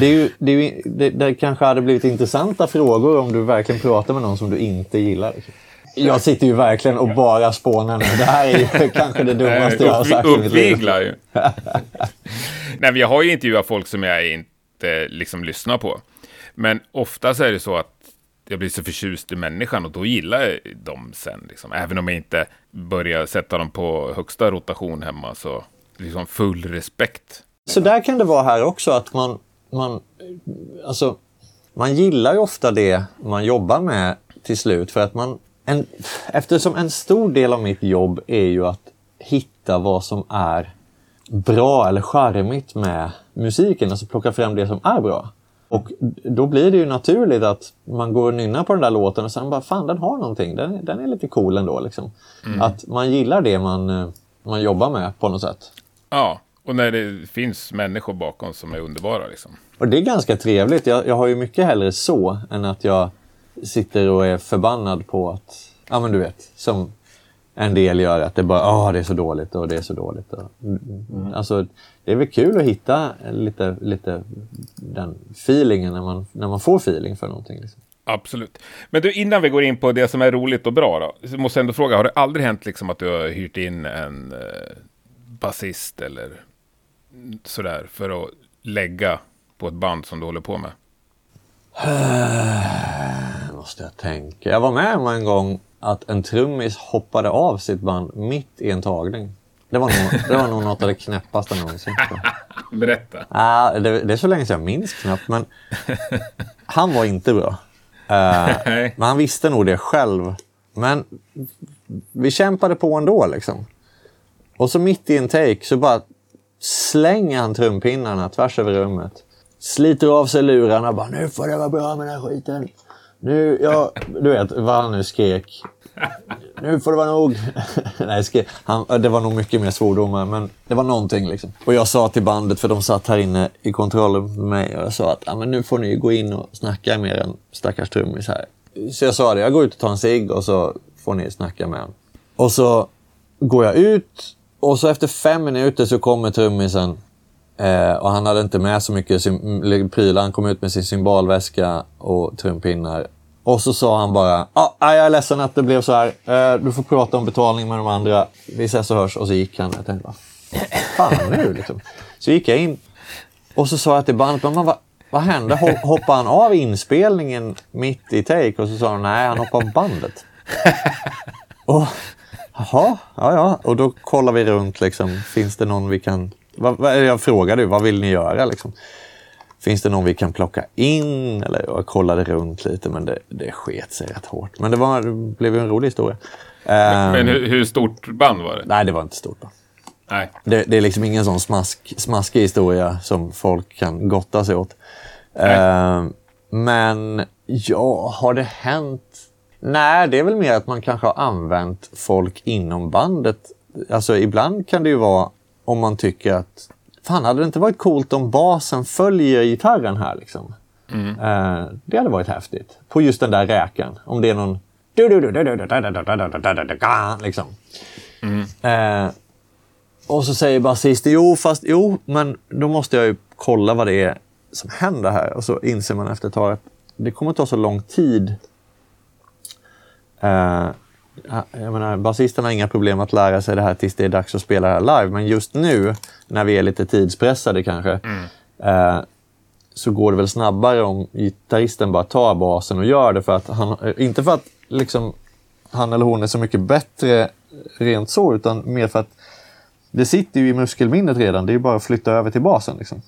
Det, är ju, det, är ju, det, det kanske hade blivit intressanta frågor om du verkligen pratar med någon som du inte gillar. Liksom. Jag sitter ju verkligen och bara spånar nu. Det här är ju kanske det dummaste jag har sagt i mitt liv. Ju. Nej, men jag har ju intervjuat folk som jag inte liksom lyssnar på. Men oftast är det så att jag blir så förtjust i människan och då gillar jag dem sen. Liksom. Även om jag inte börjar sätta dem på högsta rotation hemma så liksom full respekt. Så där kan det vara här också att man, man, alltså, man gillar ju ofta det man jobbar med till slut för att man en, eftersom en stor del av mitt jobb är ju att hitta vad som är bra eller charmigt med musiken, alltså plocka fram det som är bra. Och då blir det ju naturligt att man går och nynnar på den där låten och sen bara, fan den har någonting, den, den är lite cool ändå. Liksom. Mm. Att man gillar det man, man jobbar med på något sätt. Ja, och när det finns människor bakom som är underbara. Liksom. Och det är ganska trevligt. Jag, jag har ju mycket hellre så än att jag sitter och är förbannad på att, ja men du vet, som en del gör, att det bara, ah det är så dåligt och det är så dåligt. Mm. Alltså, det är väl kul att hitta lite, lite den feelingen när man, när man får feeling för någonting. Liksom. Absolut. Men du, innan vi går in på det som är roligt och bra då, så måste jag ändå fråga, har det aldrig hänt liksom att du har hyrt in en eh, basist eller sådär för att lägga på ett band som du håller på med? Måste jag tänka. Jag var med om en gång att en trummis hoppade av sitt band mitt i en tagning. Det var nog, det var nog något av det knäppaste någonsin. Berätta. Ah, det, det, är så länge sedan jag minns knappt, men han var inte bra. Uh, men han visste nog det själv. Men vi kämpade på ändå liksom. Och så mitt i en take så bara slänger han trumpinnarna tvärs över rummet. Sliter av sig lurarna bara nu får det vara bra med den här skiten. Nu, ja, du vet vad han nu skrek. Nu får det vara nog. Nej, skrek. Han, det var nog mycket mer svordomar, men det var någonting liksom. Och jag sa till bandet, för de satt här inne i kontrollen med mig, och jag sa att ah, men nu får ni gå in och snacka med en stackars trummis här. Så jag sa det, jag går ut och tar en cigg och så får ni snacka med honom. Och så går jag ut och så efter fem minuter så kommer trummisen Eh, och han hade inte med så mycket prylar. Han kom ut med sin symbolväska och trumpinnar. Och så sa han bara, ah, jag är ledsen att det blev så här. Eh, du får prata om betalning med de andra. Vi ses och hörs. Och så gick han. Jag tänkte, vad fan nu liksom? Så gick jag in och så sa jag till bandet, men vad, vad hände? Hoppade han av inspelningen mitt i take? Och så sa han, nej han hoppade av bandet. och, jaha, ja ja. Och då kollar vi runt liksom. Finns det någon vi kan jag frågade vad vill ni göra? Liksom. Finns det någon vi kan plocka in? Eller jag kollade runt lite men det, det sket sig rätt hårt. Men det, var, det blev en rolig historia. Men, men hur, hur, stort band var det? Nej, det var inte stort band. Nej. Det, det är liksom ingen sån smask, smaskig historia som folk kan gotta sig åt. Uh, men ja, har det hänt? Nej, det är väl mer att man kanske har använt folk inom bandet. Alltså ibland kan det ju vara om man tycker att fan, hade det inte varit coolt om basen följer gitarren här liksom? Mm. Eh, det hade varit häftigt. På just den där räkan. Om det är någon... Liksom. Mm. Eh, och så säger basisten, jo, fast jo, men då måste jag ju kolla vad det är som händer här. Och så inser man efter ett tag att det kommer ta så lång tid. Eh, jag menar, basisten har inga problem att lära sig det här tills det är dags att spela det här live. Men just nu, när vi är lite tidspressade kanske, mm. eh, så går det väl snabbare om gitarristen bara tar basen och gör det. För att han, inte för att liksom, han eller hon är så mycket bättre rent så, utan mer för att det sitter ju i muskelminnet redan. Det är bara att flytta över till basen. Liksom.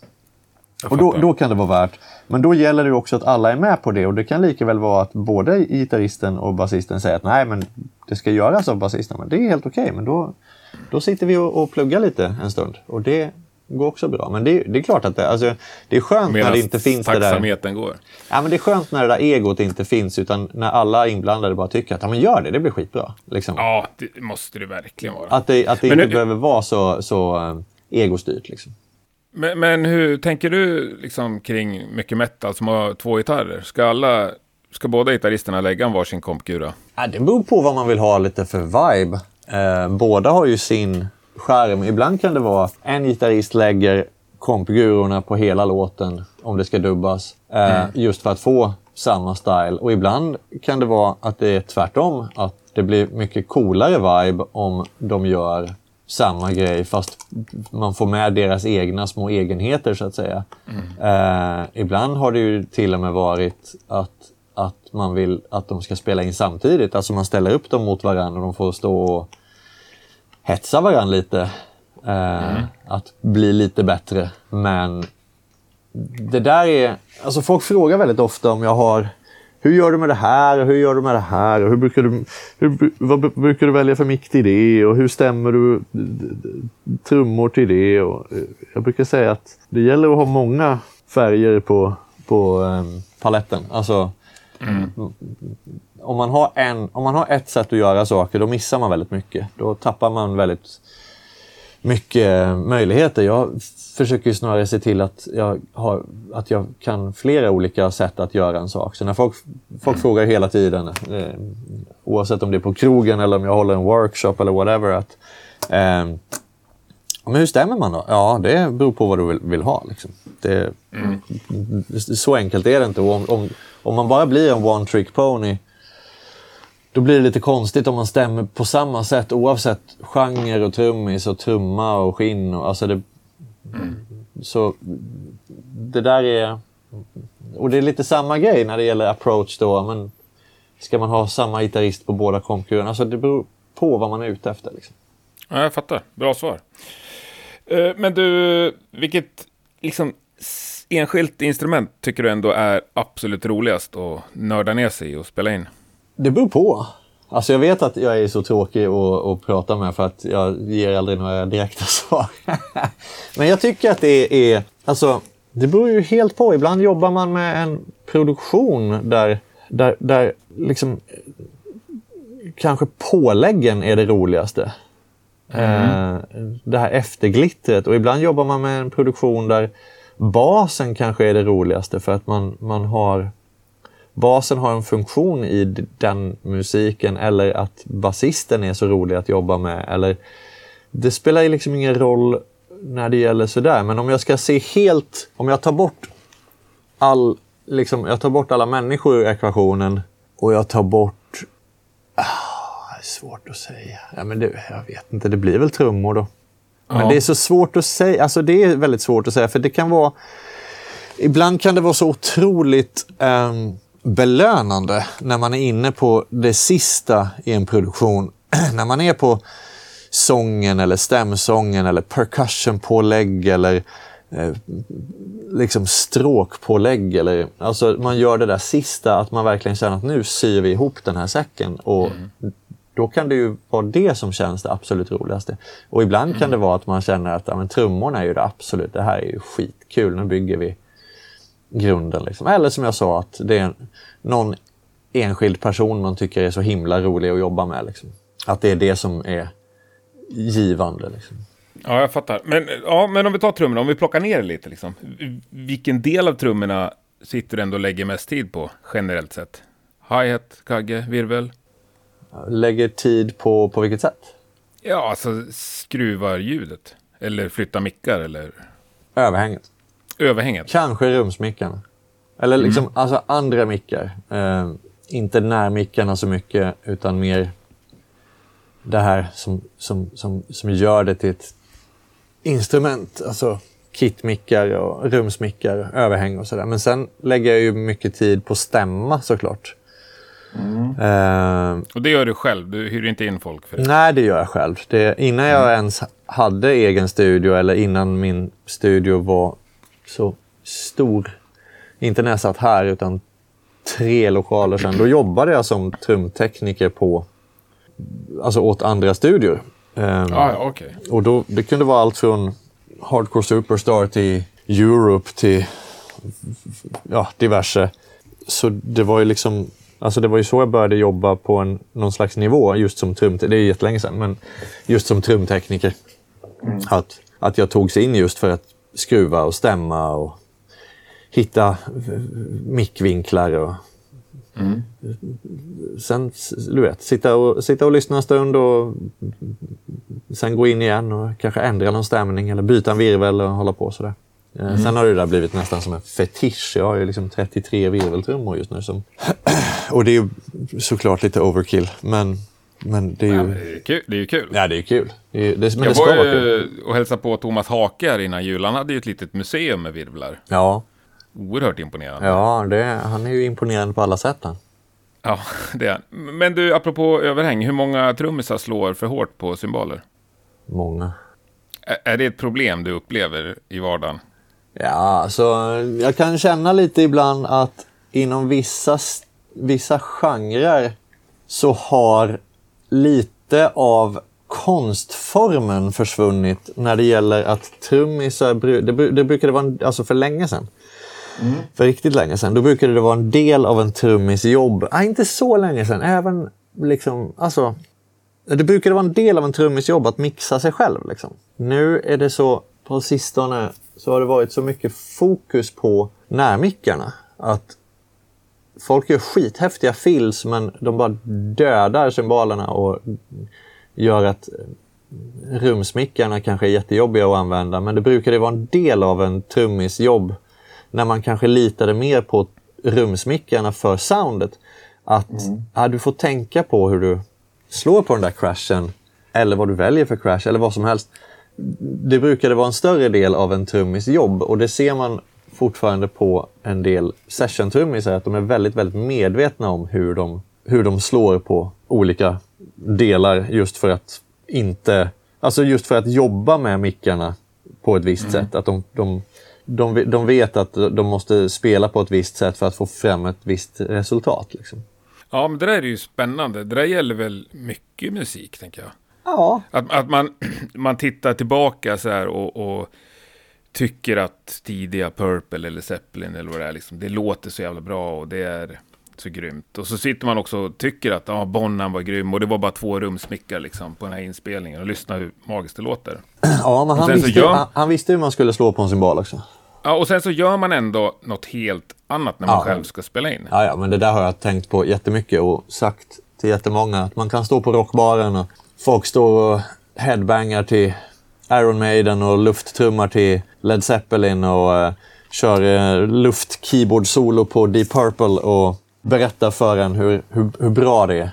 Och då, då, kan det vara värt. Men då gäller det också att alla är med på det och det kan lika väl vara att både gitarristen och basisten säger att nej men det ska göras av basisten. Men det är helt okej, okay, men då, då sitter vi och, och pluggar lite en stund. Och det går också bra. Men det, det är klart att det, alltså, det är skönt Medan när det inte finns det där... går. Ja, men det är skönt när det där egot inte finns utan när alla inblandade bara tycker att ja, men gör det, det blir skitbra. Liksom. Ja, det måste det verkligen vara. Att det, att det inte nu... behöver vara så, så uh, egostyrt. Liksom. Men, men, hur tänker du liksom kring mycket metal som har två gitarrer? Ska, alla, ska båda gitarristerna lägga en varsin kompgura? Ja, det beror på vad man vill ha lite för vibe. Eh, båda har ju sin skärm. Ibland kan det vara en gitarrist lägger kompgurorna på hela låten om det ska dubbas. Eh, mm. Just för att få samma style. Och ibland kan det vara att det är tvärtom. Att det blir mycket coolare vibe om de gör samma grej fast man får med deras egna små egenheter så att säga. Eh, ibland har det ju till och med varit att, att man vill att de ska spela in samtidigt. Alltså man ställer upp dem mot varandra och de får stå och hetsa varandra lite. Eh, Att bli lite bättre. Men det där är... Alltså folk frågar väldigt ofta om jag har... Hur gör du med det här? och Hur gör du med det här? Och hur brukar du, hur, vad bru- brukar du välja för mick till det? Och hur stämmer du trummor till det? Och, eh, jag brukar säga att det gäller att ha många färger på, på um, paletten. Alltså, om, man har en, om man har ett sätt att göra saker, då missar man väldigt mycket. Då tappar man väldigt mycket möjligheter. Jag försöker snarare se till att jag, har, att jag kan flera olika sätt att göra en sak. Så när folk, folk frågar hela tiden, eh, oavsett om det är på krogen eller om jag håller en workshop eller whatever, att eh, men hur stämmer man då? Ja, det beror på vad du vill, vill ha. Liksom. Det, Så enkelt är det inte. Om, om, om man bara blir en one trick pony då blir det lite konstigt om man stämmer på samma sätt oavsett genre och trummis och trumma och skinn. Och, alltså det, Så det där är... Och det är lite samma grej när det gäller approach då. Men ska man ha samma gitarrist på båda kompkurerna? Alltså det beror på vad man är ute efter. Liksom. Ja, jag fattar. Bra svar. Eh, Men du, vilket liksom enskilt instrument tycker du ändå är absolut roligast att nörda ner sig i och spela in? Det beror på. Alltså jag vet att jag är så tråkig att, att prata med för att jag ger aldrig några direkta svar. Men jag tycker att det är... Alltså, det beror ju helt på. Ibland jobbar man med en produktion där, där, där liksom kanske påläggen är det roligaste. Eh, det här efterglittret. Och ibland jobbar man med en produktion där basen kanske är det roligaste för att man, man har basen har en funktion i den musiken eller att basisten är så rolig att jobba med. Eller, det spelar ju liksom ingen roll när det gäller sådär. Men om jag ska se helt, om jag tar bort all, liksom, jag tar bort alla människor ur ekvationen och jag tar bort Ah, det är svårt att säga. Ja, men det, jag vet inte, det blir väl trummor då. Men Ja. det är så svårt att säga. Alltså det är väldigt svårt att säga för det kan vara... Ibland kan det vara så otroligt ehm, belönande när man är inne på det sista i en produktion. när man är på sången eller stämsången eller percussionpålägg eller eh, liksom stråkpålägg. Eller, alltså man gör det där sista, att man verkligen känner att nu syr vi ihop den här säcken. Och Då kan det ju vara det som känns det absolut roligaste. Och ibland kan det vara att man känner att ja, men, trummorna är ju det absolut, det här är ju skitkul, nu bygger vi grunden. Liksom. Eller som jag sa, att det är någon enskild person man tycker är så himla rolig att jobba med. Liksom. Att det är det som är givande. Liksom. Ja, jag fattar. Men, ja, men om vi tar trummorna, om vi plockar ner det lite. Liksom. Vilken del av trummorna sitter du ändå och lägger mest tid på, generellt sett? Hi-hat, kagge, virvel? Lägger tid på, på vilket sätt? Ja, alltså skruvar ljudet. Eller flyttar mickar, eller Överhänget. Överhänget. Kanske rumsmickarna. Eller liksom alltså andra mickar. Eh, inte närmickarna så mycket, utan mer det här som, som, som, som gör det till ett instrument. Alltså kitmickar och rumsmickar, överhäng och sådär. Men sen lägger jag ju mycket tid på stämma såklart. Eh, Och det gör du själv, du hyr inte in folk för det. Nej, det gör jag själv. Det, innan jag ens hade egen studio eller innan min studio var så stor, inte när jag satt här utan tre lokaler sedan, då jobbade jag som trumtekniker på, alltså åt andra studior. Ja, ja, okej. och då, det kunde vara allt från Hardcore Superstar till Europe till ja, diverse. Så det var ju liksom Alltså det var ju så jag började jobba på en, någon slags nivå, just som trumtekniker. Det är jättelänge sedan, men just som trumtekniker. Att, att jag togs in just för att skruva och stämma och hitta mickvinklar. Och, Sen, s- du vet, sitta och, sitta och lyssna en stund och sen gå in igen och kanske ändra någon stämning eller byta en virvel och hålla på sådär. Eh, Sen har det där blivit nästan som en fetisch. Jag har ju liksom 33 virveltrummor just nu. Som och det är ju såklart lite overkill. Men Men det är Ja, ju... men det är kul. Det är ju kul. Ja, det är kul. Det är, det, men jag det var ju och hälsade på Thomas Hake här innan jul. Han hade ju ett litet museum med virvlar. Ja, Oerhört imponerande. ja det, han är ju imponerande på alla sätt. Han. Ja, det är. Men du, apropå överhäng. Hur många trummisar slår för hårt på cymbaler? Många. Ä- Är det ett problem du upplever i vardagen? Ja, alltså jag kan känna lite ibland att inom vissa, vissa genrer så har lite av konstformen försvunnit när det gäller att trummisar, det, det brukade vara, en, alltså för länge sedan, för riktigt länge sedan, då brukade det vara en del av en trummis jobb. Nej, inte så länge sedan, även liksom, alltså det brukade vara en del av en trummis jobb att mixa sig själv. Liksom. Nu är det så, på sistone, så har det varit så mycket fokus på närmickarna. Att folk gör skithäftiga fills men de bara dödar cymbalerna och gör att rumsmickarna kanske är jättejobbiga att använda. Men det brukade vara en del av en trummis jobb när man kanske litade mer på rumsmickarna för soundet. Att ja, du får tänka på hur du slår på den där crashen eller vad du väljer för crash eller vad som helst. Det brukade vara en större del av en trummis jobb och det ser man fortfarande på en del session-trummisar att de är väldigt, väldigt medvetna om hur de, hur de slår på olika delar just för att inte, alltså just för att jobba med mickarna på ett visst sätt. Att de, de, de, de vet att de måste spela på ett visst sätt för att få fram ett visst resultat. Liksom. Ja, men det där är ju spännande. Det där gäller väl mycket musik, tänker jag. Ja, Att, att man, man tittar tillbaka så här och, och tycker att tidiga Purple eller Zeppelin eller vad det är, liksom, det låter så jävla bra och det är så grymt. Och så sitter man också och tycker att ja, Bonham var grym och det var bara två rumsmickar liksom, på den här inspelningen och lyssna hur magiskt det låter. ja men han visste, gör- han, han visste hur man skulle slå på en symbol också. Ja, och sen så gör man ändå något helt annat när man Ja. själv ska spela in. Ja, ja, men det där har jag tänkt på jättemycket och sagt till jättemånga. Att man kan stå på rockbaren och folk står och headbangar till Iron Maiden och lufttrummar till Led Zeppelin och eh, kör eh, luft-keyboard-solo på Deep Purple och berättar för en hur, hur, hur bra det är.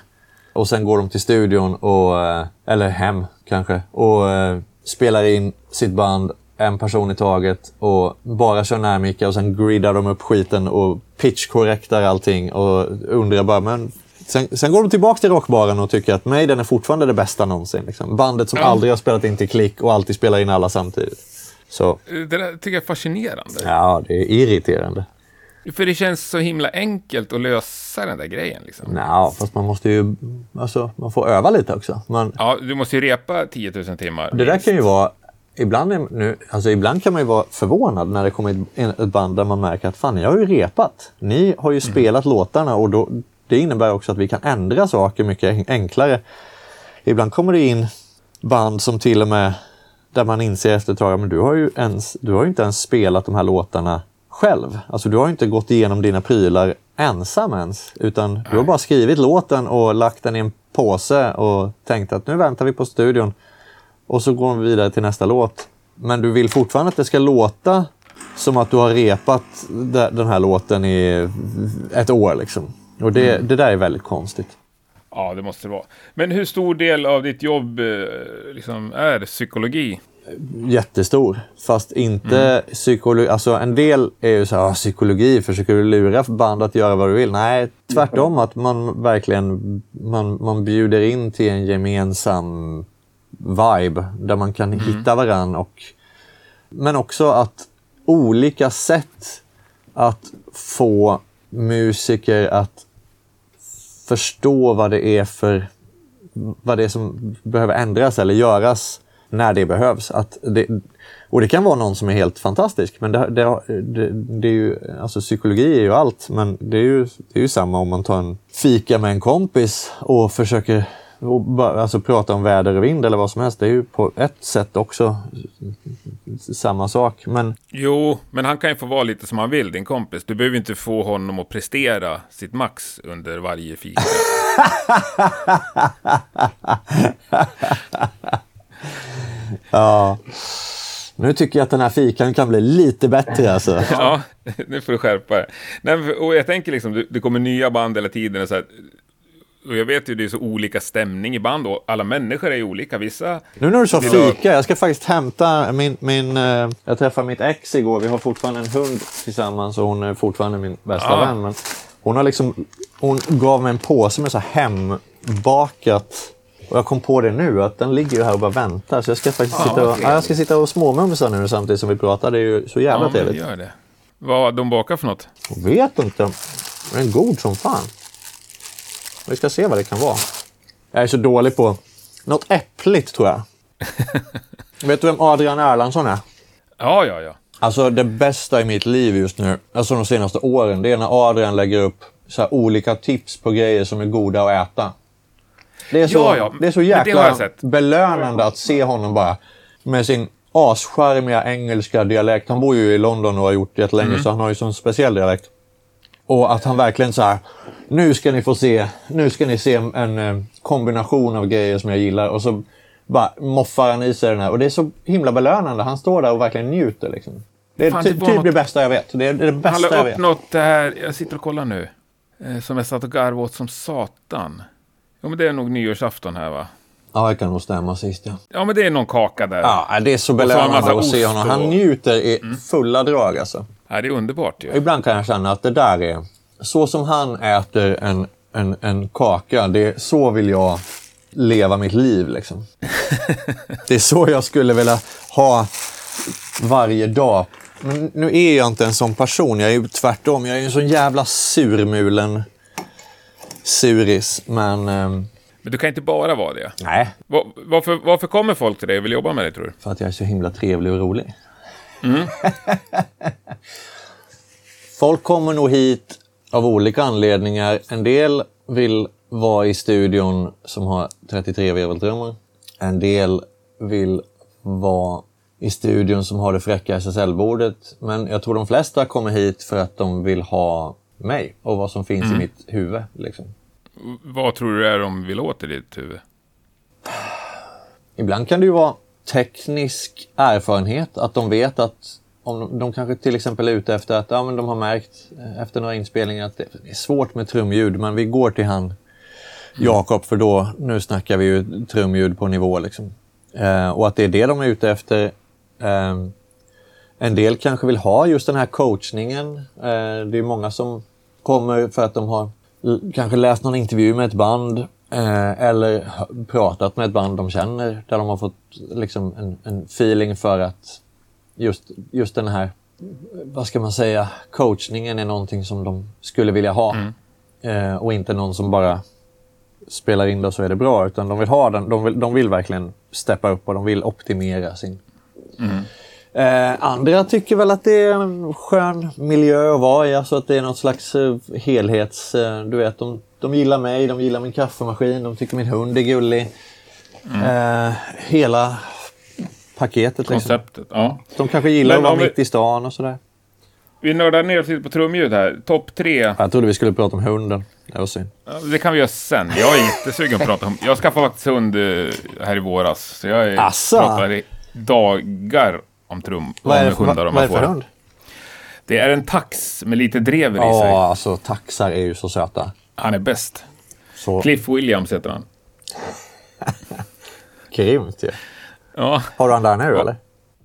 Och sen går de till studion, och, eh, eller hem kanske, och eh, spelar in sitt band en person i taget och bara kör närmickar och sen griddar de upp skiten och pitch-korrektar allting och undrar bara, men sen, sen går de tillbaka till rockbaren och tycker att Maiden är fortfarande det bästa någonsin. Liksom. Bandet som Ja. aldrig har spelat in till klick och alltid spelar in alla samtidigt. Så Det där tycker jag är fascinerande. ja, det är irriterande. För det känns så himla enkelt att lösa den där grejen. Liksom. Nja, fast man måste ju, alltså, man får öva lite också. Man, Ja, du måste ju repa 10 000 timmar. Det där kan ju vara... Ibland, är, nu, alltså ibland kan man ju vara förvånad när det kommer ett band där man märker att fan, ni har ju repat. Ni har ju spelat låtarna och då, det innebär också att vi kan ändra saker mycket en- enklare. Ibland kommer det in band som till och med där man inser efter ett tag, men du har ju ens, du har inte ens spelat de här låtarna själv. Alltså du har inte gått igenom dina prylar ensam ens, utan du har bara skrivit låten och lagt den i en påse och tänkt att nu väntar vi på studion. Och så går vi vidare till nästa låt. Men du vill fortfarande att det ska låta som att du har repat de- den här låten i ett år. Liksom. Och det, det där är väldigt konstigt. Ja, det måste det vara. Men hur stor del av ditt jobb eh, liksom, är psykologi? Jättestor. Fast inte psykologi. Alltså en del är ju så här, "Ah, psykologi, försöker du lura band att göra vad du vill? Nej, tvärtom. Att man verkligen man, man bjuder in till en gemensam vibe där man kan hitta varann. Och, men också att olika sätt att få musiker att förstå vad det är för vad det är som behöver ändras eller göras när det behövs. Att det, och det kan vara någon som är helt fantastisk, men det, det, det, det är ju, alltså psykologi är ju allt, men det är ju, det är ju samma om man tar en fika med en kompis och försöker och bara, alltså prata om väder och vind eller vad som helst. Det är ju på ett sätt också samma sak. Men Jo, men han kan ju få vara lite som han vill, din kompis. Du behöver inte få honom att prestera sitt max under varje fika. ja, nu tycker jag att den här fikan kan bli lite bättre alltså. ja, nu får du skärpa dig. Och jag tänker liksom, det, kommer nya band hela tiden. Så här, och jag vet ju det är så olika stämning i band och alla människor är ju olika. Vissa... Nu när du sa fika, jag ska faktiskt hämta min... min eh, jag träffade mitt ex igår. Vi har fortfarande en hund tillsammans och hon är fortfarande min bästa Ah. vän. Men hon, har liksom, hon gav mig en påse med så här hembakat. Och jag kom på det nu, att den ligger ju här och bara väntar. Så jag ska faktiskt Ah, sitta, och, ja, jag ska sitta och småmumsa nu samtidigt som vi pratar. Det är ju så jävla Ja, trevligt. gör det. Vad de bakar för något? Jag vet inte. Den är god som fan. Vi ska se vad det kan vara. Jag är så dålig på... Något äppligt tror jag. vet du vem Adrian Erlandsson är? Ja, ja, ja. Alltså det bästa i mitt liv just nu, alltså de senaste åren, det är när Adrian lägger upp så här olika tips på grejer som är goda att äta. Det är så, Ja, ja, Det är så jäkla belönande att se honom bara med sin ascharmiga engelska dialekt. Han bor ju i London och har gjort det jättelänge, Mm. så han har ju sån speciell dialekt. Och att han verkligen så här, nu ska ni få se, nu ska ni se en eh, kombination av grejer som jag gillar. Och så bara moffar han i sig den här. Och det är så himla belönande. Han står där och verkligen njuter. Liksom. Det är Fan, det typ något- det bästa jag vet. Det är det, Han bästa jag la vet. upp något det här, jag sitter och kollar nu, eh, som jag satt och garvade åt som satan. Jo, men det är nog nyårsafton här va? Ja, det kan nog stämma sist ja. Ja, men det är någon kaka där. Ja, det är så så han belönande massa att se honom. Han njuter i fulla drag alltså. Ja, det är underbart ju. Ibland kan jag känna att det där är... Så som han äter en, en, en kaka, det är, så vill jag leva mitt liv. Liksom. det är så jag skulle vilja ha varje dag. Men nu är jag inte en sån person. Jag är ju tvärtom. Jag är en sån jävla surmulen suris. Men ehm, Men du kan inte bara vara det. nej, Va- Varför, varför kommer folk till dig och vill jobba med dig tror du? för att jag är så himla trevlig och rolig. Folk kommer nog hit av olika anledningar. En del vill vara i studion som har 33 virveltrummor. En del vill vara i studion som har det fräcka SSL-bordet. Men jag tror de flesta kommer hit för att de vill ha mig och vad som finns i mitt huvud. Liksom. Vad tror du är de vill åt i ditt huvud? Ibland kan det ju vara teknisk erfarenhet, att de vet att om de, de kanske till exempel är ute efter att ja, men de har märkt eh, efter några inspelningar att det är svårt med trumljud, men vi går till han Jakob för då, nu snackar vi ju trumljud på nivå liksom. Eh, och att det är det de är ute efter. Eh, en del kanske vill ha just den här coachningen. Eh, det är många som kommer för att de har kanske läst någon intervju med ett band eh, eller pratat med ett band de känner där de har fått liksom en, en feeling för att just, just den här, vad ska man säga, coachningen är någonting som de skulle vilja ha. Eh, och inte någon som bara spelar in det och så är det bra. Utan de vill ha den, de vill, de vill verkligen steppa upp och de vill optimera sin... Eh, andra tycker väl att det är en skön miljö att vara i. Alltså att det är något slags eh, helhets... Eh, du vet, de, de gillar mig, de gillar min kaffemaskin, de tycker min hund är gullig. Eh, hela paketet liksom. Konceptet, ja. De kanske gillar Men att vara vi- mitt i stan och sådär. Vi nördar ner oss lite på trumljud här. Topp tre. Jag trodde vi skulle prata om hunden. Det var synd. Det kan vi göra sen. Jag är jättesugen på att prata om... Jag skaffade faktiskt hund eh, här i våras. Så jag är, Asså? pratar i dagar om trum. Vad är, om det för- hundar vad, vad är det för hund? Det är en tax med lite drever i sig. Ja, alltså taxar är ju så söta. Han är bäst. Så Cliff Williams heter han. grymt ju. Ja, Har du han där nu eller?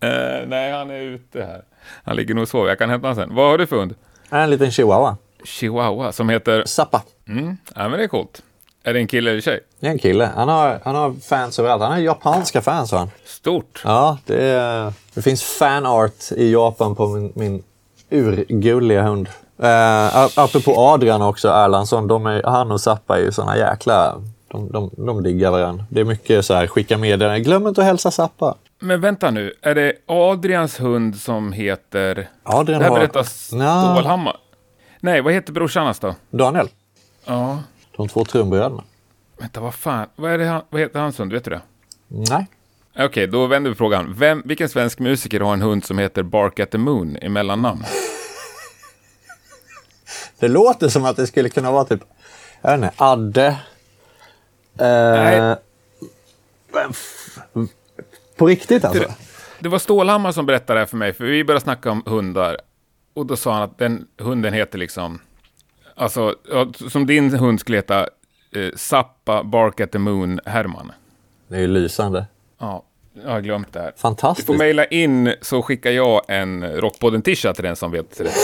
eh, nej han är ute här. Han ligger nog och sover. Jag kan hämta honom sen. Vad har du för hund? En liten chihuahua. Chihuahua som heter... Zappa. Mm, ja men det är coolt. Är det en kille eller tjej? Det är en kille. Han har, han har fans överallt. Han har japanska fans har han. Stort. Ja, det, är, det finns fanart i Japan på min, min urgulliga hund. Uh, apropå Adrian också, Erlandsson. De är, han och Zappa är ju såna jäkla... De, de, de diggar varandra. Det är mycket så här, skicka meddelanden. Glöm inte att hälsa Zappa. Men vänta nu, är det Adrians hund som heter... Adrian det här har- berättar Nja. Stålhammar. Nej, vad heter brorsan hans då? Daniel. Ja, De två trumbröderna. vänta, vad fan, vad, är det han, vad heter hans hund, vet du det? Nej. Okej, då vänder vi frågan. Vem, vilken svensk musiker har en hund som heter Bark at the Moon i mellannamn? Det låter som att det skulle kunna vara typ, jag vet inte, Adde. Eh, Nej. På riktigt alltså? Det, det var Stålhammar som berättade det här för mig, för vi började snacka om hundar. Och då sa han att den hunden heter liksom... Alltså, som din hund skulle heta eh, Zappa Bark at the Moon Herman. Det är ju lysande. Ja, jag har glömt det här. Du Fantastiskt. får mejla in så skickar jag en Rockpodden-tisha till den som vet rätt.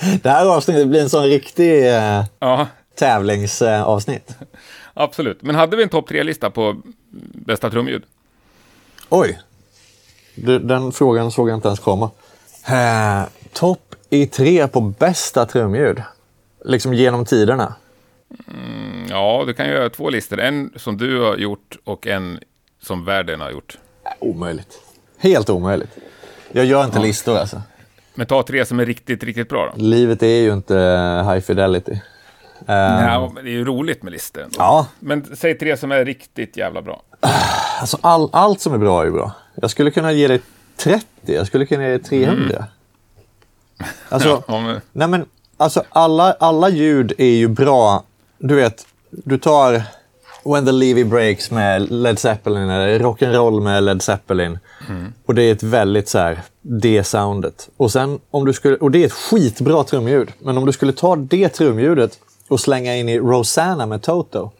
Det här avsnittet blir en sån riktig eh, Ja, tävlingsavsnitt. absolut. Men hade vi en topp tre-lista på bästa trumljud? Oj! Du, den frågan såg jag inte ens komma. Eh, Topp i tre på bästa trumljud. Liksom genom tiderna. Mm, Ja, du kan göra två listor. En som du har gjort och en som världen har gjort. Omöjligt. Helt omöjligt. Jag gör inte listor alltså. Men ta tre som är riktigt, riktigt bra då. Livet är ju inte high fidelity. Eh, Ja, men det är ju roligt med listor. ändå. ja, Men säg tre som är riktigt jävla bra. alltså all, allt som är bra är ju bra. Jag skulle kunna ge dig 30, jag skulle kunna ge dig 300. Alltså, Ja, men, Nej men alltså alla, alla ljud är ju bra. Du vet, du tar When the Levy Breaks med Led Zeppelin eller Rock'n'Roll med Led Zeppelin. Och det är ett väldigt så här, det soundet. Och sen om du skulle, och det är ett skitbra trumljud. Men om du skulle ta det trumljudet och slänga in i Rosanna med Toto.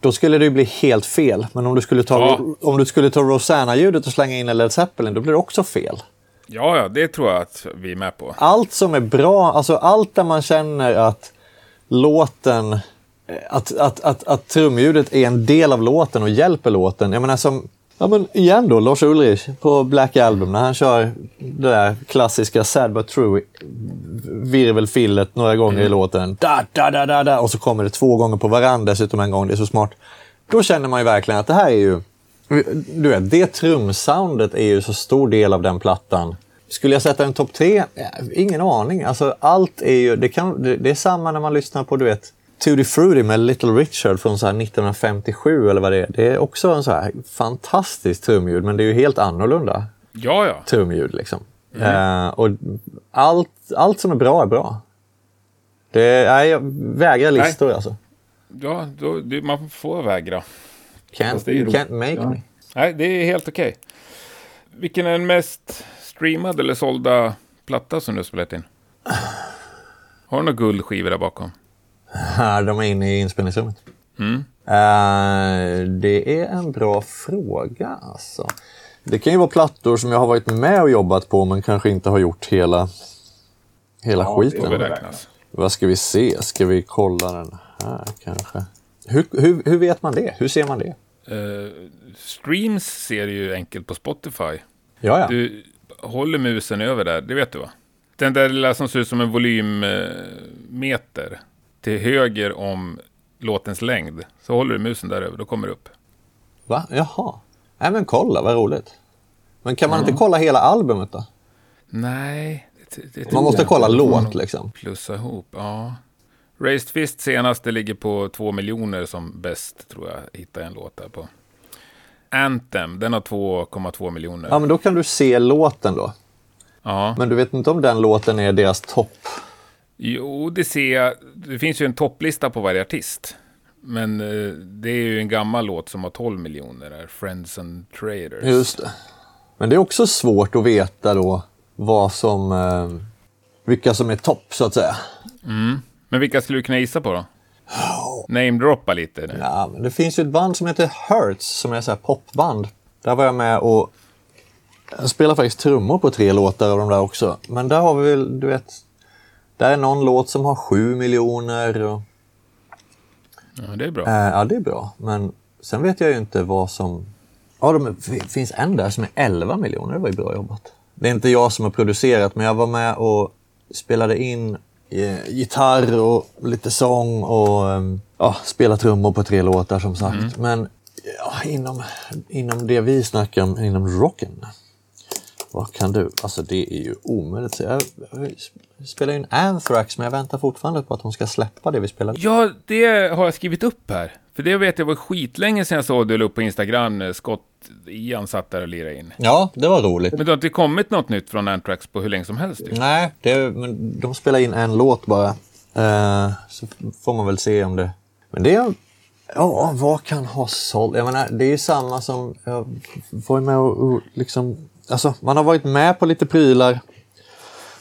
Då skulle det ju bli helt fel. Men om du skulle ta, Ja. om du skulle ta Rosanna-ljudet och slänga in i Led Zeppelin, då blir det också fel ja, ja, det tror jag att vi är med på. allt som är bra, alltså allt där man känner att låten, att, att, att, att trumljudet är en del av låten och hjälper låten. Jag menar som, ja men igen då, Lars Ulrich på Black Album när han kör det där klassiska Sad But True virvelfillet några gånger i låten. Da, da, da, da, da, och så kommer det två gånger på varandra dessutom en gång, det är så smart. Då känner man ju verkligen att det här är ju du vet, det trumsoundet är ju så stor del av den plattan. Skulle jag sätta en topp tre? Ingen aning. Alltså, allt är ju, det, kan, det är samma när man lyssnar på du vet, Tutti Frutti med Little Richard från så här 1957 eller vad det är. Det är också en så här fantastisk trumljud, men det är ju helt annorlunda Ja, ja. trumljud. Liksom. Eh, och allt, allt som är bra är bra. Det, nej, jag vägrar listor alltså. ja då, det, man får vägra. Can't, Fast det är ju can't make me. Nej, det är helt okej. Vilken är den mest streamade eller sålda platta som du har spelat in? Har du några guldskivor där bakom? Här, de är inne i inspelningsrummet. Mm. Eh, det är en bra fråga alltså. Det kan ju vara plattor som jag har varit med och jobbat på men kanske inte har gjort hela, hela Får skiten. Vad ska vi se? Ska vi kolla den här kanske? Hur, hur, hur vet man det? Hur ser man det? Eh, streams ser du ju enkelt på Spotify. Ja, ja. Du håller musen över där, det vet du va? Den där lilla som ser ut som en volymmeter till höger om låtens längd. Så håller du musen där över, då kommer det upp. Va? Jaha. Nej men kolla, vad roligt. Men kan man inte kolla hela albumet då? Nej. Det, det, det Man måste tror kolla låt liksom. Plussa ihop, ja. Raised Fist senaste ligger på två miljoner som bäst, tror jag, hittar en låt där på. Anthem, den har 2,2 miljoner. Ja men då kan du se låten då. Ja. Men du vet inte om den låten är deras topp? Jo, det ser jag. Det finns ju en topplista på varje artist. Men eh, det är ju en gammal låt som har 12 miljoner, där, Friends and Traders. Just det. Men det är också svårt att veta då vad som... Eh, vilka som är topp så att säga. Men vilka skulle du kunna gissa på då? Namedroppa lite nu. Ja, men det finns ju ett band som heter Hurts som är så här popband. Där var jag med och jag spelar faktiskt trummor på tre låtar av de där också. Men där har vi väl, du vet, där är någon låt som har sju miljoner. Och, Ja, det är bra. eh, ja, det är bra. Men sen vet jag ju inte vad som... Ja, det finns en där som är 11 miljoner. Det var ju bra jobbat. Det är inte jag som har producerat, men jag var med och spelade in eh, gitarr och lite sång och eh, ja, spela trummor på tre låtar som sagt. Men ja, inom, inom det vi snackar om, inom rocken. Vad kan du? Alltså det är ju omöjligt. Jag, jag spelar in Anthrax, men jag väntar fortfarande på att de ska släppa det vi spelar. Ja, det har jag skrivit upp här. För det vet jag var skitlänge sedan jag såg du upp på Instagram när Scott Ian satt där och lirade in. Ja, det var roligt. Men det har inte kommit något nytt från Anthrax på hur länge som helst. Ju. Nej, det, men de spelar in en låt bara. Eh, så får man väl se om det... Men det är... Ja, vad kan ha sålt? Jag menar, det är ju samma som... Jag var ju med och liksom... Alltså, man har varit med på lite prylar.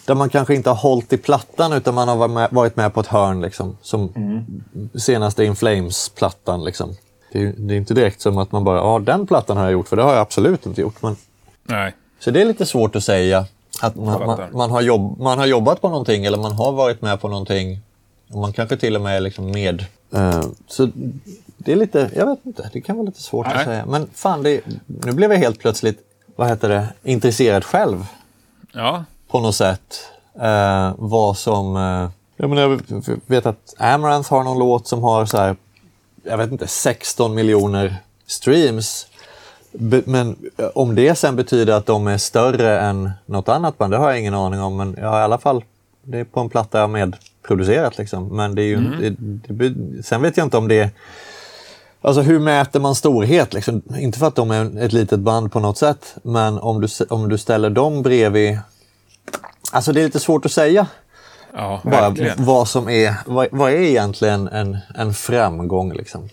där man kanske inte har hållit i plattan utan man har varit med, på ett hörn. Liksom, som senaste In Flames-plattan. Liksom. Det, är- det är inte direkt som att man bara, ja den plattan har jag gjort, för det har jag absolut inte gjort. Men, Nej. så det är lite svårt att säga att man, man, man, har jobb, man har jobbat på någonting eller man har varit med på någonting. Och man kanske till och med är liksom med. Eh, så det är lite, jag vet inte, det kan vara lite svårt Nej. att säga. Men fan, det, nu blev jag helt plötsligt, vad heter det, intresserad själv Ja. på något sätt. Eh, vad som... Eh, jag, menar, jag vet att Amaranth har någon låt som har så här, jag vet inte, 16 miljoner streams. Be, men eh, om det sen betyder att de är större än något annat band, det har jag ingen aning om. Men jag har i alla fall, det är på en platta jag har medproducerat. Liksom. Men det är ju inte, det, det, sen vet jag inte om det är Alltså hur mäter man storhet? Liksom? Inte för att de är ett litet band på något sätt, men om du, om du ställer dem bredvid... Alltså det är lite svårt att säga Ja, bara vad som är... Vad, vad är egentligen en, en framgång? Liksom?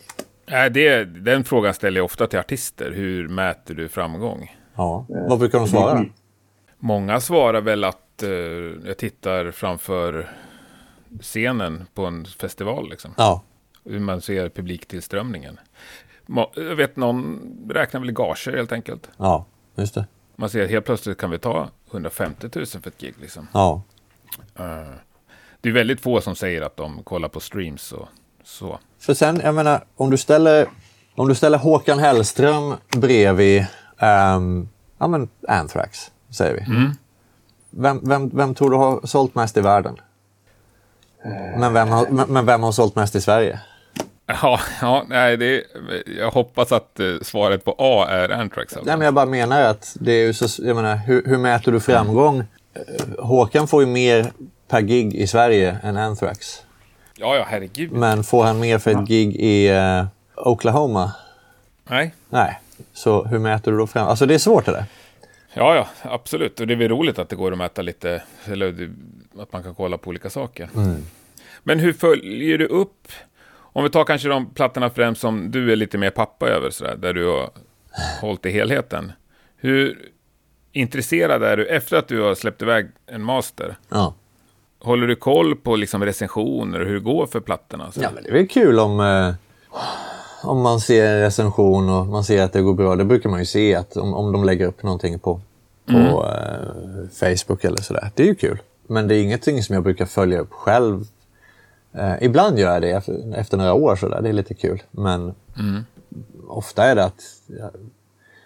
Nej, det, den frågan ställer jag ofta till artister. Hur mäter du framgång? Ja. Vad brukar de svara? Många svarar väl att eh, jag tittar framför scenen på en festival. Liksom. Ja. Hur man ser publiktillströmningen. Jag vet någon räknar väl gager helt enkelt. ja, just det. Man ser att helt plötsligt kan vi ta 150 000 för ett gig. Liksom. Ja. Eh, det är väldigt få som säger att de kollar på streams och så. För sen, jag menar, om du ställer, om du ställer Håkan Hellström bredvid um, ja, men Anthrax, säger vi. Vem, vem, vem tror du har sålt mest i världen? Men vem, har, men vem har sålt mest i Sverige? Ja, ja nej, det, jag hoppas att eh, svaret på A är Anthrax. Alltså. Nej, men jag bara menar att det är ju så, jag menar, hur, hur mäter du framgång? Eh, Håkan får ju mer per gig i Sverige än Anthrax. Ja, ja, herregud. Men får han mer för ett gig i eh, Oklahoma? Nej. Nej. Så hur mäter du då fram? Alltså det är svårt det där. Ja, ja, absolut. Och det är väl roligt att det går att mäta lite, eller att man kan kolla på olika saker. Men hur följer du upp, om vi tar kanske de plattorna främst som du är lite mer pappa över, sådär, där du har hållit i helheten. Hur intresserad är du efter att du har släppt iväg en master? Ja. Håller du koll på liksom recensioner och hur det går för plattorna? Så? Ja, men det är väl kul om, eh, om man ser en recension och man ser att det går bra. Det brukar man ju se att om, om de lägger upp någonting på, på eh, Facebook eller sådär. Det är ju kul. Men det är ingenting som jag brukar följa upp själv. Eh, ibland gör jag det efter, efter några år sådär. Det är lite kul. Men ofta är det att ja,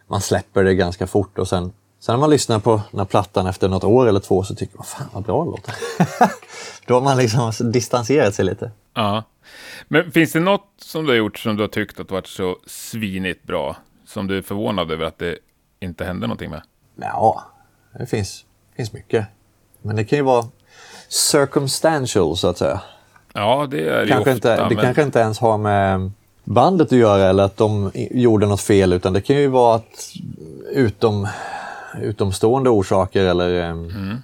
man släpper det ganska fort och sen Sen när man lyssnar på den här plattan efter något år eller två så tycker man fan vad bra det låter. Då har man liksom distanserat sig lite. Ja. Men finns det något som du har gjort som du har tyckt att varit så svinigt bra? Som du är förvånad över att det inte hände någonting med? Ja, det finns, finns mycket. Men det kan ju vara circumstantial så att säga. Ja, det är det Kanske ofta. inte, det men... kanske inte ens har med bandet att göra eller att de gjorde något fel utan det kan ju vara att utom, utomstående orsaker eller ehm, Mm.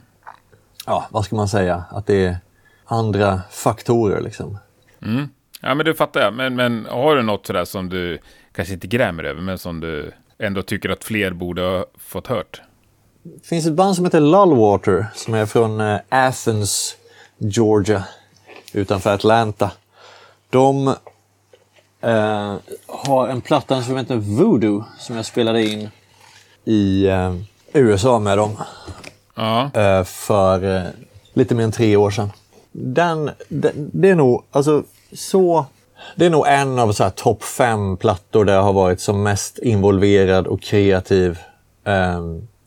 ja, vad ska man säga? Att det är andra faktorer liksom. Mm. Ja, men det fattar jag. Men, men har du något sådär som du kanske inte grämer över, men som du ändå tycker att fler borde ha fått hört? Det finns ett band som heter Lullwater som är från eh, Athens, Georgia, utanför Atlanta. De eh, har en platta som heter Voodoo som jag spelade in i eh, USA med dem Ja, eh, för eh, lite mer än tre år sedan. Den, den, det är nog, alltså så... Det är nog en av så här topp fem plattor där jag har varit som mest involverad och kreativ eh,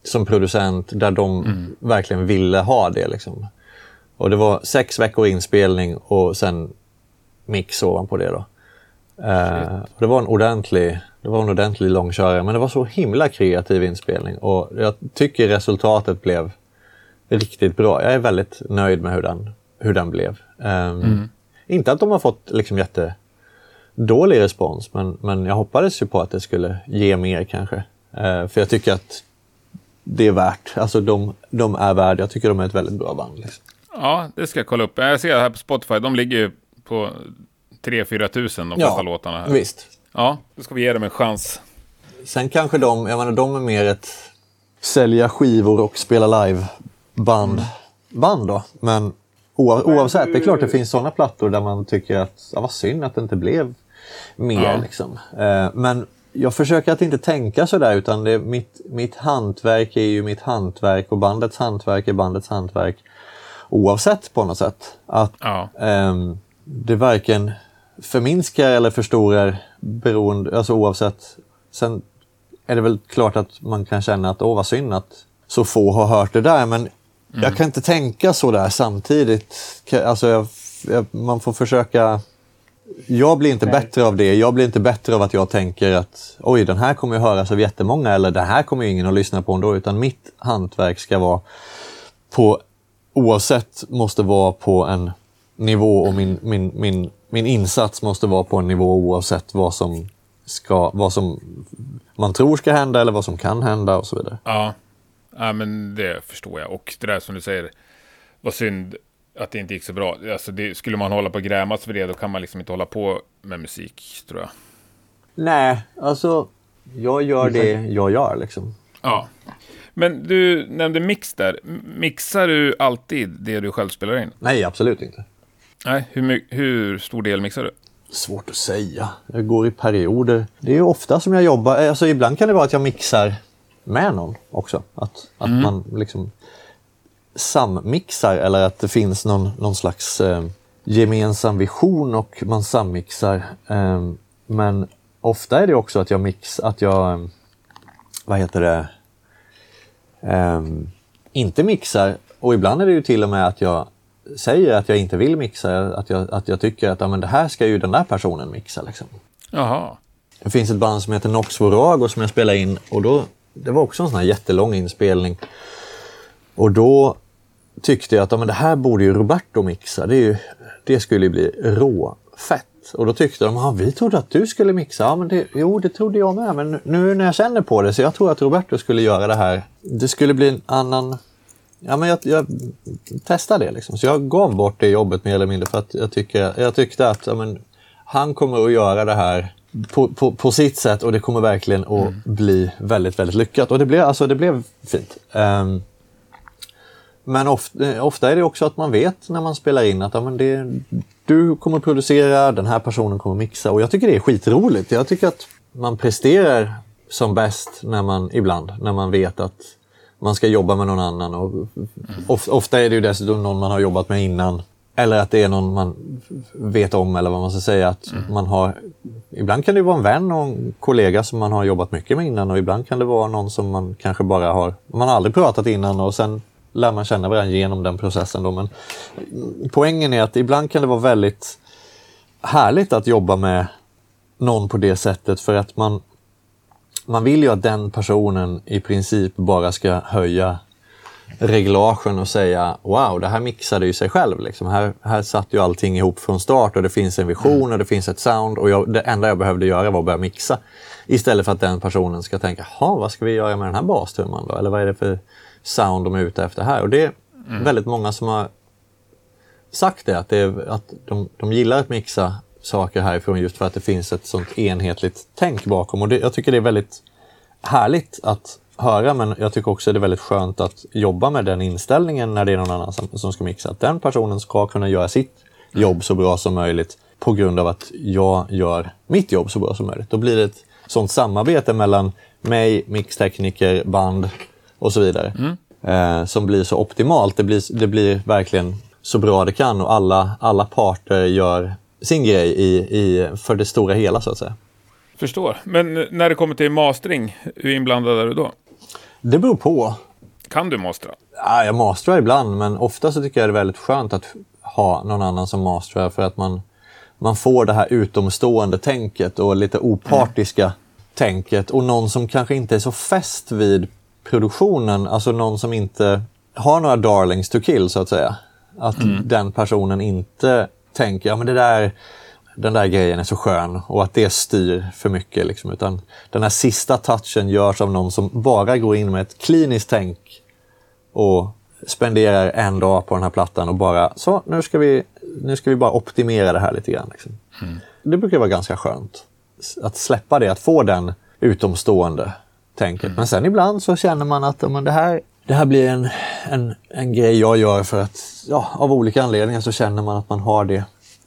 som producent, där de verkligen ville ha det. Liksom. Och det var sex veckor inspelning och sen mix ovanpå det. Då. Eh, det var en ordentlig det var en ordentlig långkörare, men det var så himla kreativ inspelning och jag tycker resultatet blev riktigt bra. Jag är väldigt nöjd med hur den, hur den blev. Ehm, Inte att de har fått liksom jättedålig respons, men, men jag hoppades ju på att det skulle ge mer kanske. Eh, för jag tycker att det är värt, alltså de, de är värda, jag tycker de är ett väldigt bra band. Liksom. Ja, det ska jag kolla upp. Jag ser här på Spotify, de ligger ju på 3-4 tusen de Ja, flesta låtarna här. Visst. Ja, då ska vi ge dem en chans. Sen kanske de, jag menar de är mer ett sälja skivor och spela live-band. band då. Men oavsett, det är klart det finns sådana plattor där man tycker att ja, vad synd att det inte blev mer. Ja. Liksom. Eh, men jag försöker att inte tänka sådär utan det, mitt, mitt hantverk är ju mitt hantverk och bandets hantverk är bandets hantverk oavsett på något sätt. Att ja. um, det varken förminskar eller förstorar beroende, alltså oavsett. Sen är det väl klart att man kan känna att åh vad synd att så få har hört det där men mm. jag kan inte tänka så där samtidigt. Alltså jag, jag, man får försöka jag blir inte Nej. bättre av det. Jag blir inte bättre av att jag tänker att oj, den här kommer ju höras av jättemånga eller det här kommer ju ingen att lyssna på ändå. Utan mitt hantverk ska vara på, oavsett, måste vara på en nivå och min, min, min, min insats måste vara på en nivå oavsett vad som, ska, vad som man tror ska hända eller vad som kan hända och så vidare. Ja, ja men det förstår jag. Och det där som du säger, vad synd att det inte gick så bra. Alltså det, skulle man hålla på och grämas för det, då kan man liksom inte hålla på med musik, tror jag. Nej, alltså jag gör det jag gör liksom. Ja. Men du nämnde mix där. Mixar du alltid det du själv spelar in? Nej, absolut inte. Nej, hur, hur stor del mixar du? Svårt att säga. Jag går i perioder. Det är ofta som jag jobbar, alltså ibland kan det vara att jag mixar med någon också. Att, att mm. man liksom sammixar eller att det finns någon, någon slags eh, gemensam vision och man sammixar. Eh, men ofta är det också att jag mix, att jag, eh, vad heter det, eh, inte mixar och ibland är det ju till och med att jag säger att jag inte vill mixa, att jag, att jag tycker att ja, men det här ska ju den där personen mixa. Liksom. Jaha. Det finns ett band som heter Nox Vorago som jag spelade in och då, det var också en sån här jättelång inspelning. Och då tyckte jag att ja, men det här borde ju Roberto mixa. Det, ju, det skulle ju bli råfett. Och då tyckte de, ja, vi trodde att du skulle mixa. Ja, men det, jo, det trodde jag med. Men nu när jag känner på det så jag tror att Roberto skulle göra det här. Det skulle bli en annan... Ja, men jag, jag testade det liksom. Så jag gav bort det jobbet mer eller mindre för att jag, tycker, jag tyckte att ja, men, han kommer att göra det här på, på, på sitt sätt och det kommer verkligen att mm. bli väldigt, väldigt lyckat. Och det blev, alltså, det blev fint. Um, men ofta, eh, ofta är det också att man vet när man spelar in att ja, men det, du kommer producera, den här personen kommer mixa. Och jag tycker det är skitroligt. Jag tycker att man presterar som bäst när man, ibland, när man vet att man ska jobba med någon annan. Och of, ofta är det ju dessutom någon man har jobbat med innan. Eller att det är någon man vet om eller vad man ska säga. Att mm. man har, ibland kan det vara en vän och en kollega som man har jobbat mycket med innan och ibland kan det vara någon som man kanske bara har, man har aldrig pratat innan och sen lär man känna varandra genom den processen. Då. Men poängen är att ibland kan det vara väldigt härligt att jobba med någon på det sättet för att man, man vill ju att den personen i princip bara ska höja reglagen och säga wow, det här mixade ju sig själv. Liksom. Här, här satt ju allting ihop från start och det finns en vision och det finns ett sound och jag, det enda jag behövde göra var att börja mixa. Istället för att den personen ska tänka, vad ska vi göra med den här bastrumman då? Eller vad är det för sound de är ute efter här. Och det är mm. väldigt många som har sagt det, att, det är, att de, de gillar att mixa saker härifrån just för att det finns ett sånt enhetligt tänk bakom. Och det, jag tycker det är väldigt härligt att höra, men jag tycker också det är väldigt skönt att jobba med den inställningen när det är någon annan som, som ska mixa. Att den personen ska kunna göra sitt jobb så bra som möjligt på grund av att jag gör mitt jobb så bra som möjligt. Då blir det ett sånt samarbete mellan mig, mixtekniker, band och så vidare. Mm. Eh, som blir så optimalt. Det blir, det blir verkligen så bra det kan och alla, alla parter gör sin grej i, i, för det stora hela så att säga. Förstår. Men när det kommer till mastering, hur inblandad är du då? Det beror på. Kan du mastra? Ja, jag mastrar ibland, men ofta så tycker jag det är väldigt skönt att ha någon annan som mastrar för att man, man får det här utomstående tänket och lite opartiska mm. tänket och någon som kanske inte är så fäst vid produktionen, alltså någon som inte har några darlings to kill så att säga. Att mm. den personen inte tänker, ja men det där, den där grejen är så skön och att det styr för mycket. Liksom. Utan den här sista touchen görs av någon som bara går in med ett kliniskt tänk och spenderar en dag på den här plattan och bara, så nu ska vi, nu ska vi bara optimera det här lite grann. Liksom. Mm. Det brukar vara ganska skönt att släppa det, att få den utomstående tänket. Mm. Men sen ibland så känner man att men det här det här blir en, en, en grej jag gör för att ja, av olika anledningar så känner man att man har det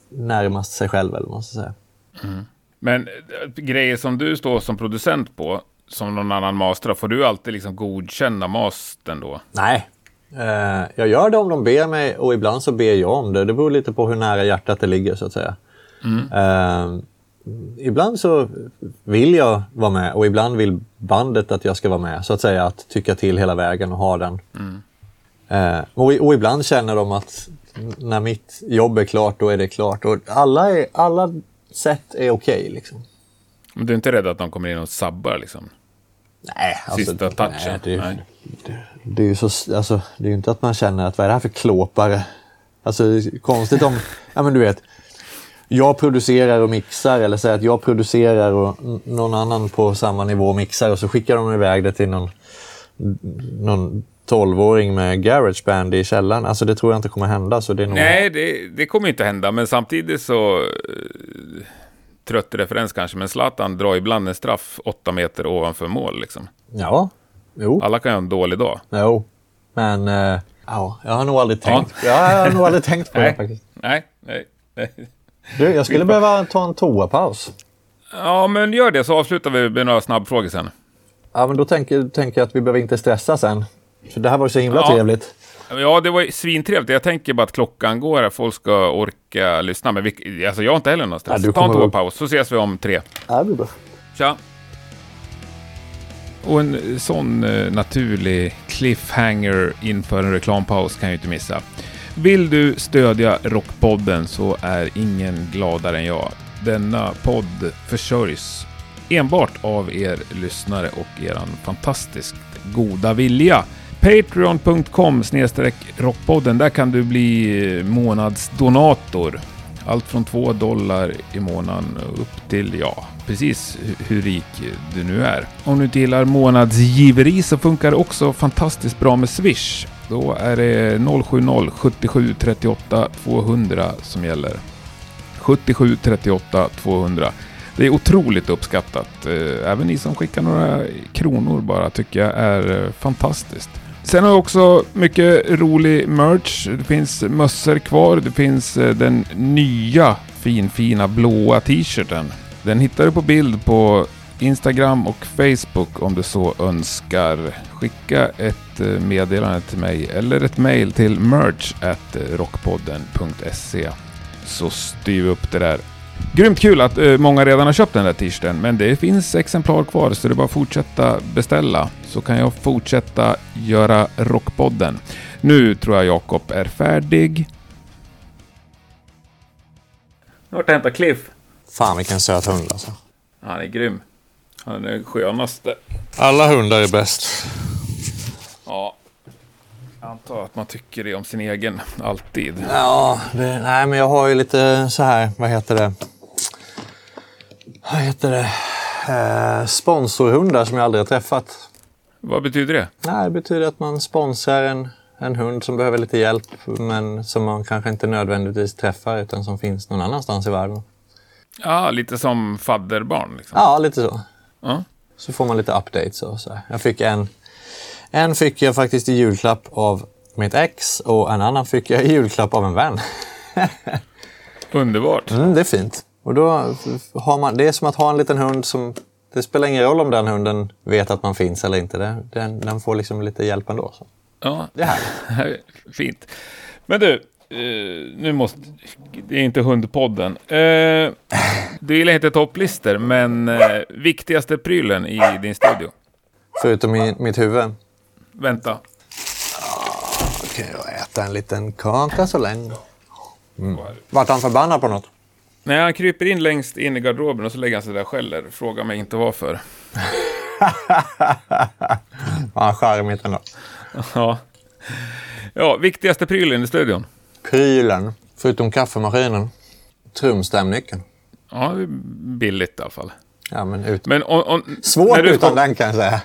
närmast sig själv eller man ska säga. Men eh, grejer som du står som producent på, som någon annan masterar, får du alltid liksom godkänna mastern då? Nej. Eh, jag gör det om de ber mig och ibland så ber jag om det. Det beror lite på hur nära hjärtat det ligger så att säga. Eh, ibland så vill jag vara med och ibland vill bandet att jag ska vara med. Så att säga att tycka till hela vägen och ha den. Eh, och, och ibland känner de att när mitt jobb är klart, då är det klart. Och alla, är, alla sätt är okej liksom. Men du är inte rädd att de kommer in och sabbar liksom? Nej, alltså, Sista touchen? Nej, det, är-. Det, det är ju så, alltså, det är ju inte att man känner att vad är det här för klåpare? Alltså konstigt om, ja men du vet, jag producerar och mixar eller säger att jag producerar och någon annan på samma nivå mixar och så skickar de iväg det till någon, någon 12-åring med Garageband i källaren. Alltså det tror jag inte kommer hända. Så det är nog... Nej, det, det kommer inte hända, men samtidigt så... Uh, trött referens kanske, men Zlatan drar ibland en straff åtta meter ovanför mål liksom. Ja, jo, Alla kan ju ha en dålig dag. jo. Men eh, ja, jag har nog aldrig tänkt, ja. jag har nog aldrig tänkt på det faktiskt. Nej, nej, nej. Du, jag skulle behöva ta en toapaus. Ja, men gör det så avslutar vi med några snabbfrågor sen. Ja, men då tänker, tänker jag att vi behöver inte stressa sen. För det här var så himla Ja. trevligt. Ja, det var svintrevligt. Jag tänker bara att klockan går här. Folk ska orka lyssna. Men vi, alltså, jag har inte heller någon stress. Ja, Ta en toapaus, så ses vi om tre. Ja, det blir bra. Tja! Och en sån eh, naturlig cliffhanger inför en reklampaus kan jag ju inte missa. Vill du stödja Rockpodden så är ingen gladare än jag. Denna podd försörjs enbart av er lyssnare och er fantastiskt goda vilja. Patreon.com rockpodden. Där kan du bli eh, månadsdonator. Allt från 2 dollar i månaden upp till, ja, precis hur rik du nu är. Om du inte gillar månadsgiveri så funkar det också fantastiskt bra med Swish. Då är det 070 77 38 200 som gäller. 77 38 200. Det är otroligt uppskattat. Eh, även ni som skickar några kronor bara tycker jag är eh, fantastiskt. Sen har vi också mycket rolig merch. Det finns mössor kvar. Det finns eh, den nya finfina blåa t-shirten. Den hittar du på bild på Instagram och Facebook om du så önskar. Skicka ett eh, meddelande till mig eller ett mail till merch rockpodden.se så styr vi upp det där. Grymt kul att eh, många redan har köpt den där t-shirten, men det finns exemplar kvar så det är bara att fortsätta beställa. Så kan jag fortsätta göra Rockpodden. Nu tror jag Jakob är färdig. Nu har jag hämtat Cliff. Fan vilken söt hund alltså. Han är grym. Han är den skönaste. Alla hundar är bäst. Ja. Jag antar att man tycker det om sin egen, alltid. Ja, det, nej men jag har ju lite så här, vad heter det? Vad heter det? Eh, sponsorhundar som jag aldrig har träffat. Vad betyder det? Nej, det betyder att man sponsrar en, en hund som behöver lite hjälp men som man kanske inte nödvändigtvis träffar utan som finns någon annanstans i världen. Ja, lite som fadderbarn. Liksom. Ja, lite så. Ja. Så får man lite updates och så. Jag fick en, en fick jag faktiskt i julklapp av mitt ex och en annan fick jag i julklapp av en vän. Underbart. Mm, det är fint. Och då har man, det är som att ha en liten hund som... Det spelar ingen roll om den hunden vet att man finns eller inte. Den, den får liksom lite hjälp ändå. Så. Ja, Det är härligt. Fint. Men du, eh, nu måste... Det är inte Hundpodden. Eh, du gillar inte topplistor, men eh, viktigaste prylen i din studio? Förutom i mitt huvud. Vänta. Kan jag äta en liten kaka så länge. Mm. Vart han förbannad på något? När han kryper in längst in i garderoben och så lägger han sig där och skäller. Fråga mig inte varför. Ja, charmigt ändå. Ja. ja, viktigaste prylen i studion? Prylen, förutom kaffemaskinen. Trumstämnyckeln. Ja, billigt i alla fall. Ja, men ut... Men om, om, Svårt du utan får- den kan jag säga.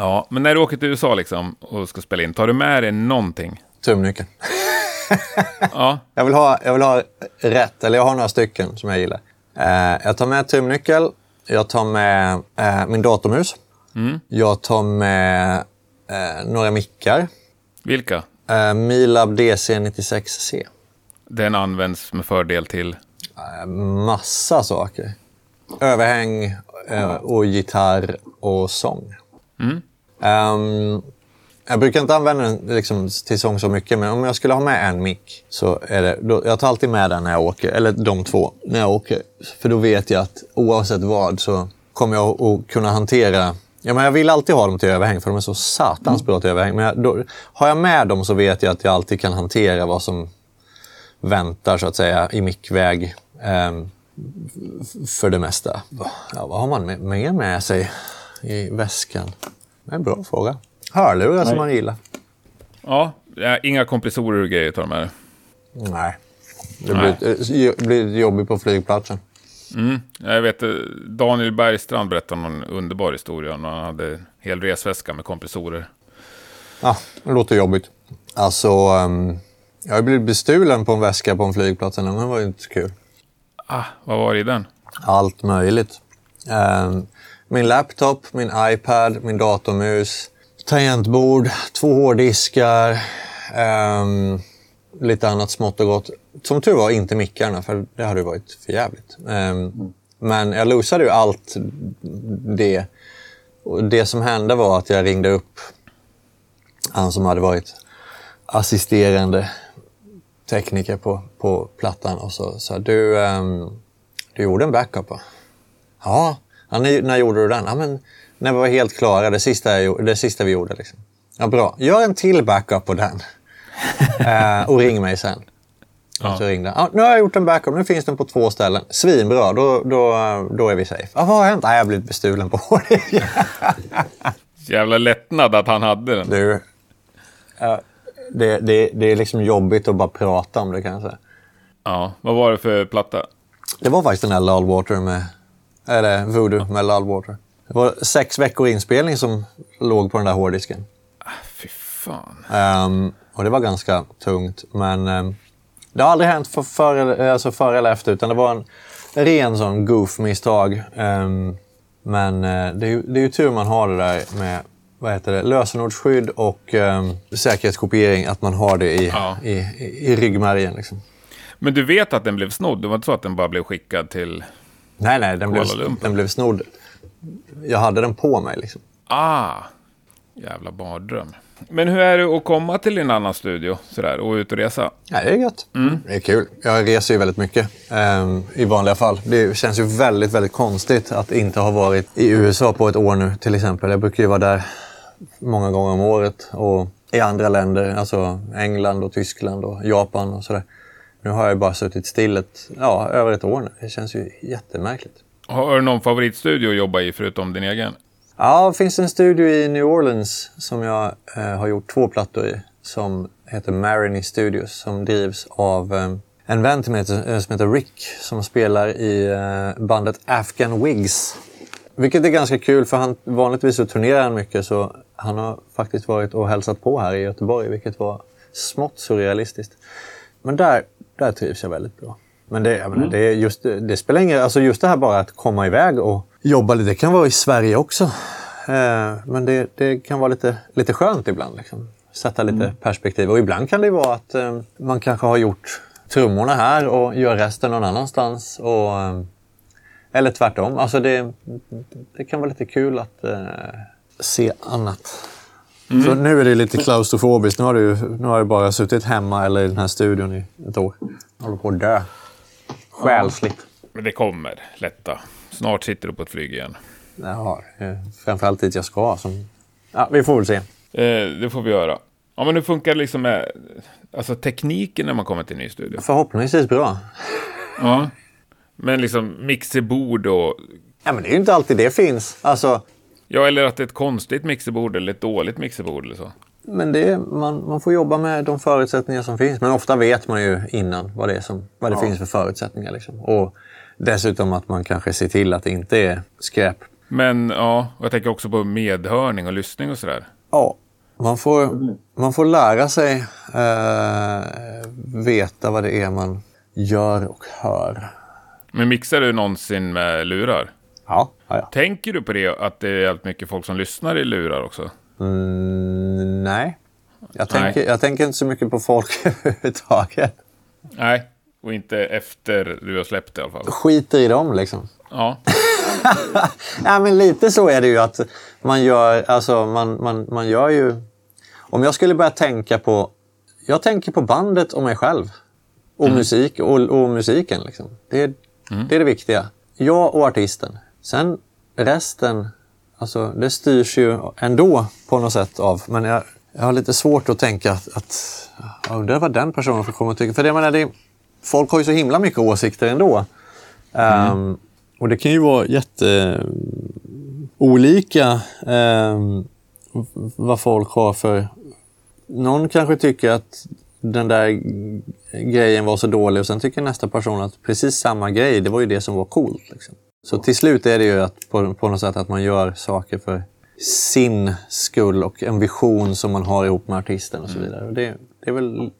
Ja, men när du åker till USA liksom och ska spela in, tar du med dig någonting? Tumnyckeln. Ja, Jag vill, ha, jag vill ha rätt, eller jag har några stycken som jag gillar. Eh, jag tar med tumnyckel, jag tar med eh, min datormus, jag tar med Eh, några mickar. Vilka? Eh, Milab DC96C. Den används med fördel till... Eh, massa saker. Överhäng eh, och gitarr och sång. Um, jag brukar inte använda den liksom, till sång så mycket, men om jag skulle ha med en mick så är det... Då, jag tar alltid med den när jag åker, eller de två, när jag åker. För då vet jag att oavsett vad så kommer jag att kunna hantera... Ja, men jag vill alltid ha dem till överhäng, för de är så satans bra till överhäng. Men jag, då, har jag med dem så vet jag att jag alltid kan hantera vad som väntar, så att säga, i mickväg. Um, för det mesta. Ja, vad har man mer med sig i väskan? Det är en bra fråga. Hörlurar som man gillar. Ja, ja, inga kompressorer och grejer tar de med. Nej. Det blir, det blir jobbigt på flygplatsen. Mm. Jag vet, eh, Daniel Bergstrand berättade någon underbar historia. när Han hade en hel resväska med kompressorer. Ja, det låter jobbigt. Alltså, ehm, jag har blivit bestulen på en väska på en flygplats. Det var ju inte så kul. Ah, vad var det i den? Allt möjligt. Ehm, min laptop, min iPad, min datormus, tangentbord, två hårddiskar, um, lite annat smått och gott. Som tur var inte mickarna, för det hade ju varit för jävligt. Ehm, men jag losade ju allt det. Och det som hände var att jag ringde upp han som hade varit assisterande tekniker på, på plattan och så sa du, um, du gjorde en backup va? Ja, ja när, gjorde du den? Ja, men när vi var helt klara, det sista, jag, det sista vi gjorde. Liksom. Ja, bra. Gör en till backup på den. eh, och ring mig sen. Och så ringde han. Ja, nu har jag gjort en backup, nu finns den på två ställen. Svinbra, då, då, då är vi safe. Ja, vad har hänt? Nej, jag har blivit bestulen på det. Jävla lättnad att han hade den. du, ja, det, det, det är liksom jobbigt att bara prata om det kan jag säga. Ja, vad var det för platta? Det var faktiskt den här Lullwater med, eller Voodoo med Lullwater. Det var sex veckor inspelning som låg på den där hårddisken. Fy fan. Ehm, och det var ganska tungt, men ehm, det har aldrig hänt för, före, alltså före eller efter, utan det var en ren sån goof-misstag. Ehm, men eh, det, är ju, det är ju tur man har det där med vad heter det, lösenordsskydd och um, säkerhetskopiering, att man har det i, Ja. i, i, i ryggmärgen. Liksom. Men du vet att den blev snodd? Det var inte så att den bara blev skickad till... Nej, nej, den blev, den blev snodd. Jag hade den på mig. Liksom. Ah! Jävla mardröm. Men hur är det att komma till en annan studio sådär, och ut och resa? Ja, det är gött. Det är kul. Jag reser ju väldigt mycket ehm, i vanliga fall. Det känns ju väldigt, väldigt konstigt att inte ha varit i USA på ett år nu till exempel. Jag brukar ju vara där många gånger om året och i andra länder, alltså England och Tyskland och Japan och sådär. Nu har jag bara suttit still ett, ja, över ett år nu. Det känns ju jättemärkligt. Har du någon favoritstudio att jobba i förutom din egen? Ja, det finns en studio i New Orleans som jag eh, har gjort två plattor i. Som heter Marini Studios. Som drivs av eh, en vän till mig eh, som heter Rick. Som spelar i eh, bandet Afghan Wigs. Vilket är ganska kul för han vanligtvis så turnerar han mycket. Så han har faktiskt varit och hälsat på här i Göteborg. Vilket var smått surrealistiskt. Men där, där trivs jag väldigt bra. Men det, menar, det, är just, det spelar ingen Alltså just det här bara att komma iväg och jobba lite. Det kan vara i Sverige också. Eh, men det, det kan vara lite, lite skönt ibland. Liksom. Sätta lite perspektiv. Och ibland kan det vara att eh, man kanske har gjort trummorna här och gör resten någon annanstans. Och, eh, eller tvärtom. Alltså det, det kan vara lite kul att eh, se annat. Så nu är det lite klaustrofobiskt. Nu har, du, nu har jag bara suttit hemma eller i den här studion i ett år. Jag håller på att dö. Själsligt. Men det kommer, lätta. Snart sitter du på ett flyg igen. Ja, eh, framförallt dit jag ska. Som... Ja, vi får väl se. Eh, det får vi göra. Ja, men hur funkar det liksom med alltså, tekniken när man kommer till en ny studio? Förhoppningsvis bra. Ja. Men liksom mixerbord och... Ja, men det är ju inte alltid det finns. Alltså, Ja, eller att det är ett konstigt mixerbord eller ett dåligt mixerbord eller så. men det, man, man får jobba med de förutsättningar som finns. Men ofta vet man ju innan vad det, är som, vad det finns för förutsättningar. Liksom. Och dessutom att man kanske ser till att det inte är skräp. Men ja, jag tänker också på medhörning och lyssning och sådär. Ja, man får, man får lära sig eh, veta vad det är man gör och hör. Men mixar du någonsin med lurar? Ja, ja, ja. Tänker du på det, att det är jävligt mycket folk som lyssnar i lurar också? Mm, nej. Jag Nej. tänker, jag tänker inte så mycket på folk överhuvudtaget. Nej, och inte efter du har släppt det i alla fall. Skiter i dem liksom. Ja, Ja, men lite så är det ju att man gör, alltså man, man, man gör ju... Om jag skulle börja tänka på... Jag tänker på bandet och mig själv. Och musik och, och musiken. Liksom. Det, är, det är det viktiga. Jag och artisten. Sen resten, alltså det styrs ju ändå på något sätt av. Men jag, jag har lite svårt att tänka att, att jag undrar vad den personen får komma och tycka. För det, menar, det, folk har ju så himla mycket åsikter ändå. Ehm, mm. och det kan ju vara jätteolika um, vad folk har för... Någon kanske tycker att den där grejen var så dålig och sen tycker nästa person att precis samma grej, det var ju det som var coolt. Liksom. Så till slut är det ju att på, på något sätt att man gör saker för sin skull och en vision som man har ihop med artisten och så vidare. Och det, det är väl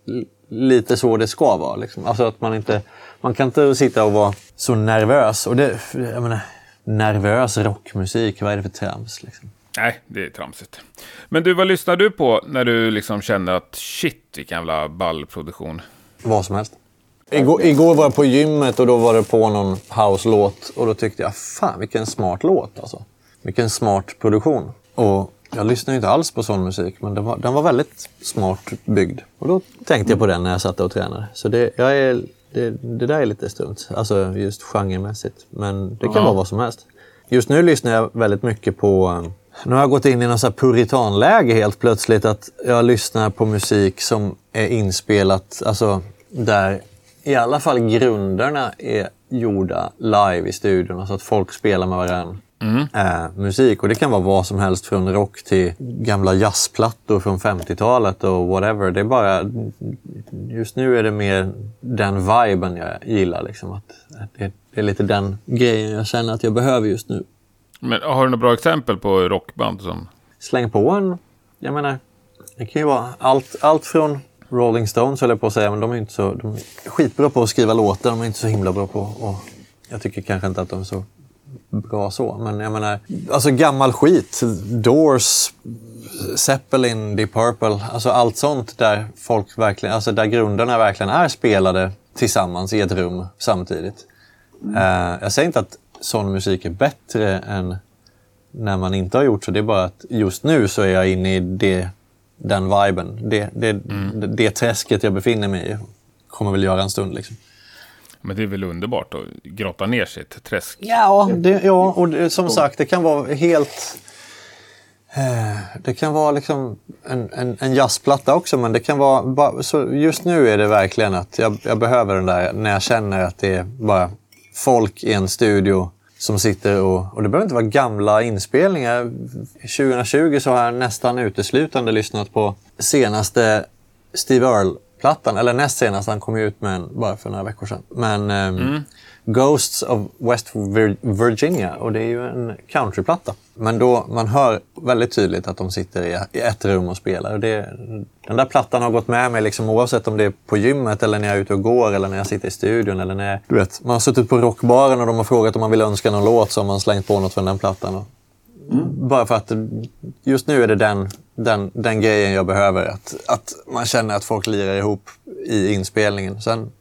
lite så det ska vara. Liksom. Alltså att man inte... Man kan inte sitta och vara så nervös. Och det, jag menar, nervös rockmusik, vad är det för trams? Liksom? nej, det är tramsigt. Men du, vad lyssnar du på när du liksom känner att shit, vilken jävla ballproduktion? Vad som helst. Igår, igår var jag på gymmet och då var det på någon house-låt och då tyckte jag, fan vilken smart låt alltså. Vilken smart produktion. Och jag lyssnar inte alls på sån musik, men den var, den var väldigt smart byggd. Och då tänkte jag på den när jag satt och tränade. Så det, jag är, det, det där är lite stumt, alltså just genremässigt. Men det kan Ja. vara vad som helst. Just nu lyssnar jag väldigt mycket på... eh, Nu har jag gått in i någon så här puritanläge helt plötsligt. Att jag lyssnar på musik som är inspelat, alltså där i alla fall grunderna är gjorda live i studion. Alltså att folk spelar med varandra. Eh, musik. Och det kan vara vad som helst från rock till gamla jazzplattor från 50-talet och whatever. Det är bara... Just nu är det mer den viben jag gillar. Liksom. Att, att det, det är lite den grejen jag känner att jag behöver just nu. Men har du några bra exempel på rockband som... Släng på en... Jag menar, det kan ju vara allt, allt från Rolling Stones höll jag på att säga, men de är inte så... De är skitbra på att skriva låtar, de är inte så himla bra på... Och jag tycker kanske inte att de är så bra så, men jag menar... Alltså gammal skit. Doors, Zeppelin, Deep Purple, alltså allt sånt där folk verkligen... Alltså där grunderna verkligen är spelade tillsammans i ett rum samtidigt. Eh, jag säger inte att sån musik är bättre än när man inte har gjort så. Det är bara att just nu så är jag inne i det, den viben. Det, det, det, det träsket jag befinner mig i. Kommer väl göra en stund liksom. Men det är väl underbart att grotta ner sig i ett träsk. Ja, det, ja och det, som sagt det kan vara helt... eh, Det kan vara liksom en, en, en jazzplatta också men det kan vara... Bara, så just nu är det verkligen att jag, jag behöver den där när jag känner att det är bara folk i en studio som sitter och... Och det behöver inte vara gamla inspelningar. 2020 så har jag nästan uteslutande lyssnat på senaste Steve Earle-plattan. Eller näst senast, han kom ju ut med en bara för några veckor sedan. Men ehm, Ghosts of West Vir- Virginia. Och det är ju en countryplatta. Men då man hör väldigt tydligt att de sitter i, i ett rum och spelar. Och det, den där plattan har gått med mig liksom, oavsett om det är på gymmet eller när jag är ute och går eller när jag sitter i studion. Eller när, du vet, man har suttit på rockbaren och de har frågat om man vill önska någon låt så har man slängt på något från den plattan. Och, Bara för att just nu är det den, den, den grejen jag behöver. Att, att man känner att folk lirar ihop i inspelningen. Sen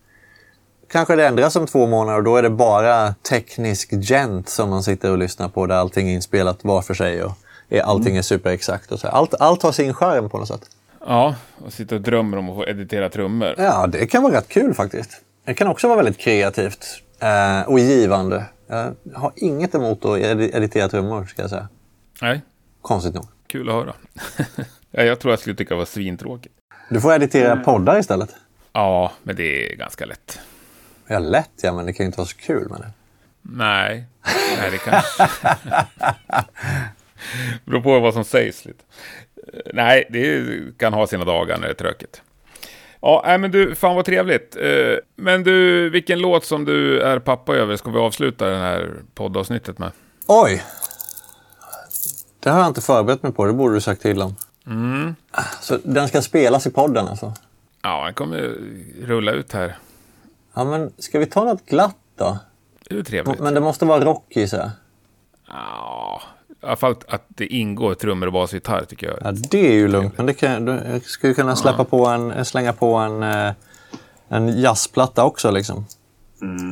kanske det ändras om två månader och då är det bara teknisk gent som man sitter och lyssnar på där allting är inspelat var för sig och är, allting är superexakt. Och så. Allt, allt har sin charm på något sätt. Ja, och sitta och drömmer om att få editera trummor. Ja, det kan vara rätt kul faktiskt. Det kan också vara väldigt kreativt eh, och givande. Jag har inget emot att edi- editera trummor, ska jag säga. Nej, Konstigt nog. kul att höra. ja, jag tror jag skulle tycka det var svintråkigt. Du får editera poddar istället. Ja, men det är ganska lätt. Ja, lätt ja, men det kan ju inte vara så kul med det. Nej, nej det kanske... beror på vad som sägs lite. Nej, det kan ha sina dagar när det är tråkigt. Ja, nej, men du, fan vad trevligt. Eh, Men du, vilken låt som du är pappa över ska vi avsluta det här poddavsnittet med? Oj! Det har jag inte förberett mig på, det borde du sagt till om. Så den ska spelas i podden alltså? Ja, den kommer ju rulla ut här. Ja, men ska vi ta något glatt då? Det är ju trevligt. Men det måste vara rock gissar jag. Ja, I alla fall att det ingår trummor och bas och gitarr tycker jag. Ja, det är ju lugnt. Men det kan, du, skulle kunna släppa på en, slänga på en, eh, en jazzplatta också. Liksom.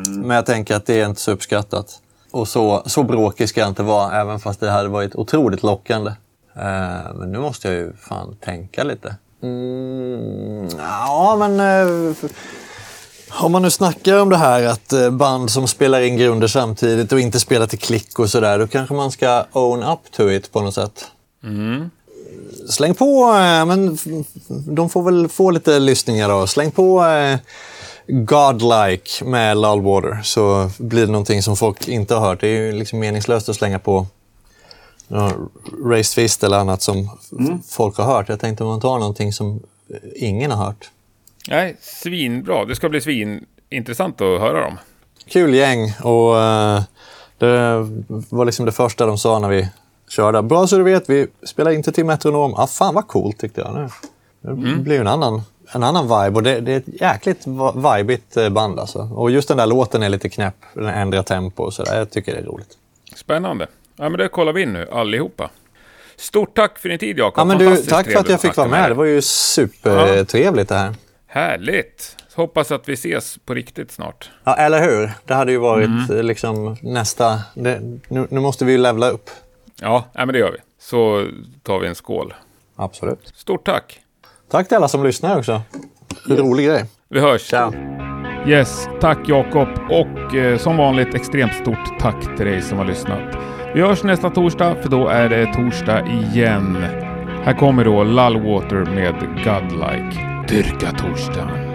Men jag tänker att det är inte så uppskattat. Och så, så bråkig ska jag inte vara, även fast det hade varit otroligt lockande. Eh, men nu måste jag ju fan tänka lite. Mm, ja, men... Eh, om man nu snackar om det här att eh, band som spelar in grunder samtidigt och inte spelar till klick och sådär, då kanske man ska own up to it på något sätt. Släng på, eh, men de får väl få lite lyssningar då. Släng på eh, Godlike med Lullwater så blir det någonting som folk inte har hört. Det är ju liksom meningslöst att slänga på Raised Fist eller annat som f- folk har hört. Jag tänkte om man tar någonting som ingen har hört. Nej, svinbra. Det ska bli svinintressant att höra dem. Kul gäng och eh, det var liksom det första de sa när vi körde. Bra så du vet, vi spelar inte till metronom. Ah, fan vad coolt tyckte jag. Nu. Det blir ju en annan, en annan vibe och det, det är ett jäkligt vibigt eh, band alltså. Och just den där låten är lite knäpp. Den ändrar tempo och sådär. Jag tycker det är roligt. Spännande. Ja, men det kollar vi in nu, allihopa. Stort tack för din tid, Jakob. Ja, men du, tack för att jag fick vara med. dig. Det var ju supertrevligt det här. Härligt. Hoppas att vi ses på riktigt snart. Ja, eller hur? Det hade ju varit eh, liksom nästa... Det, nu, nu måste vi ju levla upp. Ja, men det gör vi. Så tar vi en skål. Absolut. Stort tack. Tack till alla som lyssnar också. Rolig grej. Vi hörs. Ciao. Yes, tack Jakob. Och eh, som vanligt extremt stort tack till dig som har lyssnat. Vi hörs nästa torsdag, för då är det torsdag igen. Här kommer då Lullwater med Godlike. Dyrka torsdagen.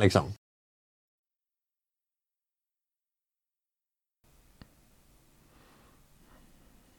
Liksom.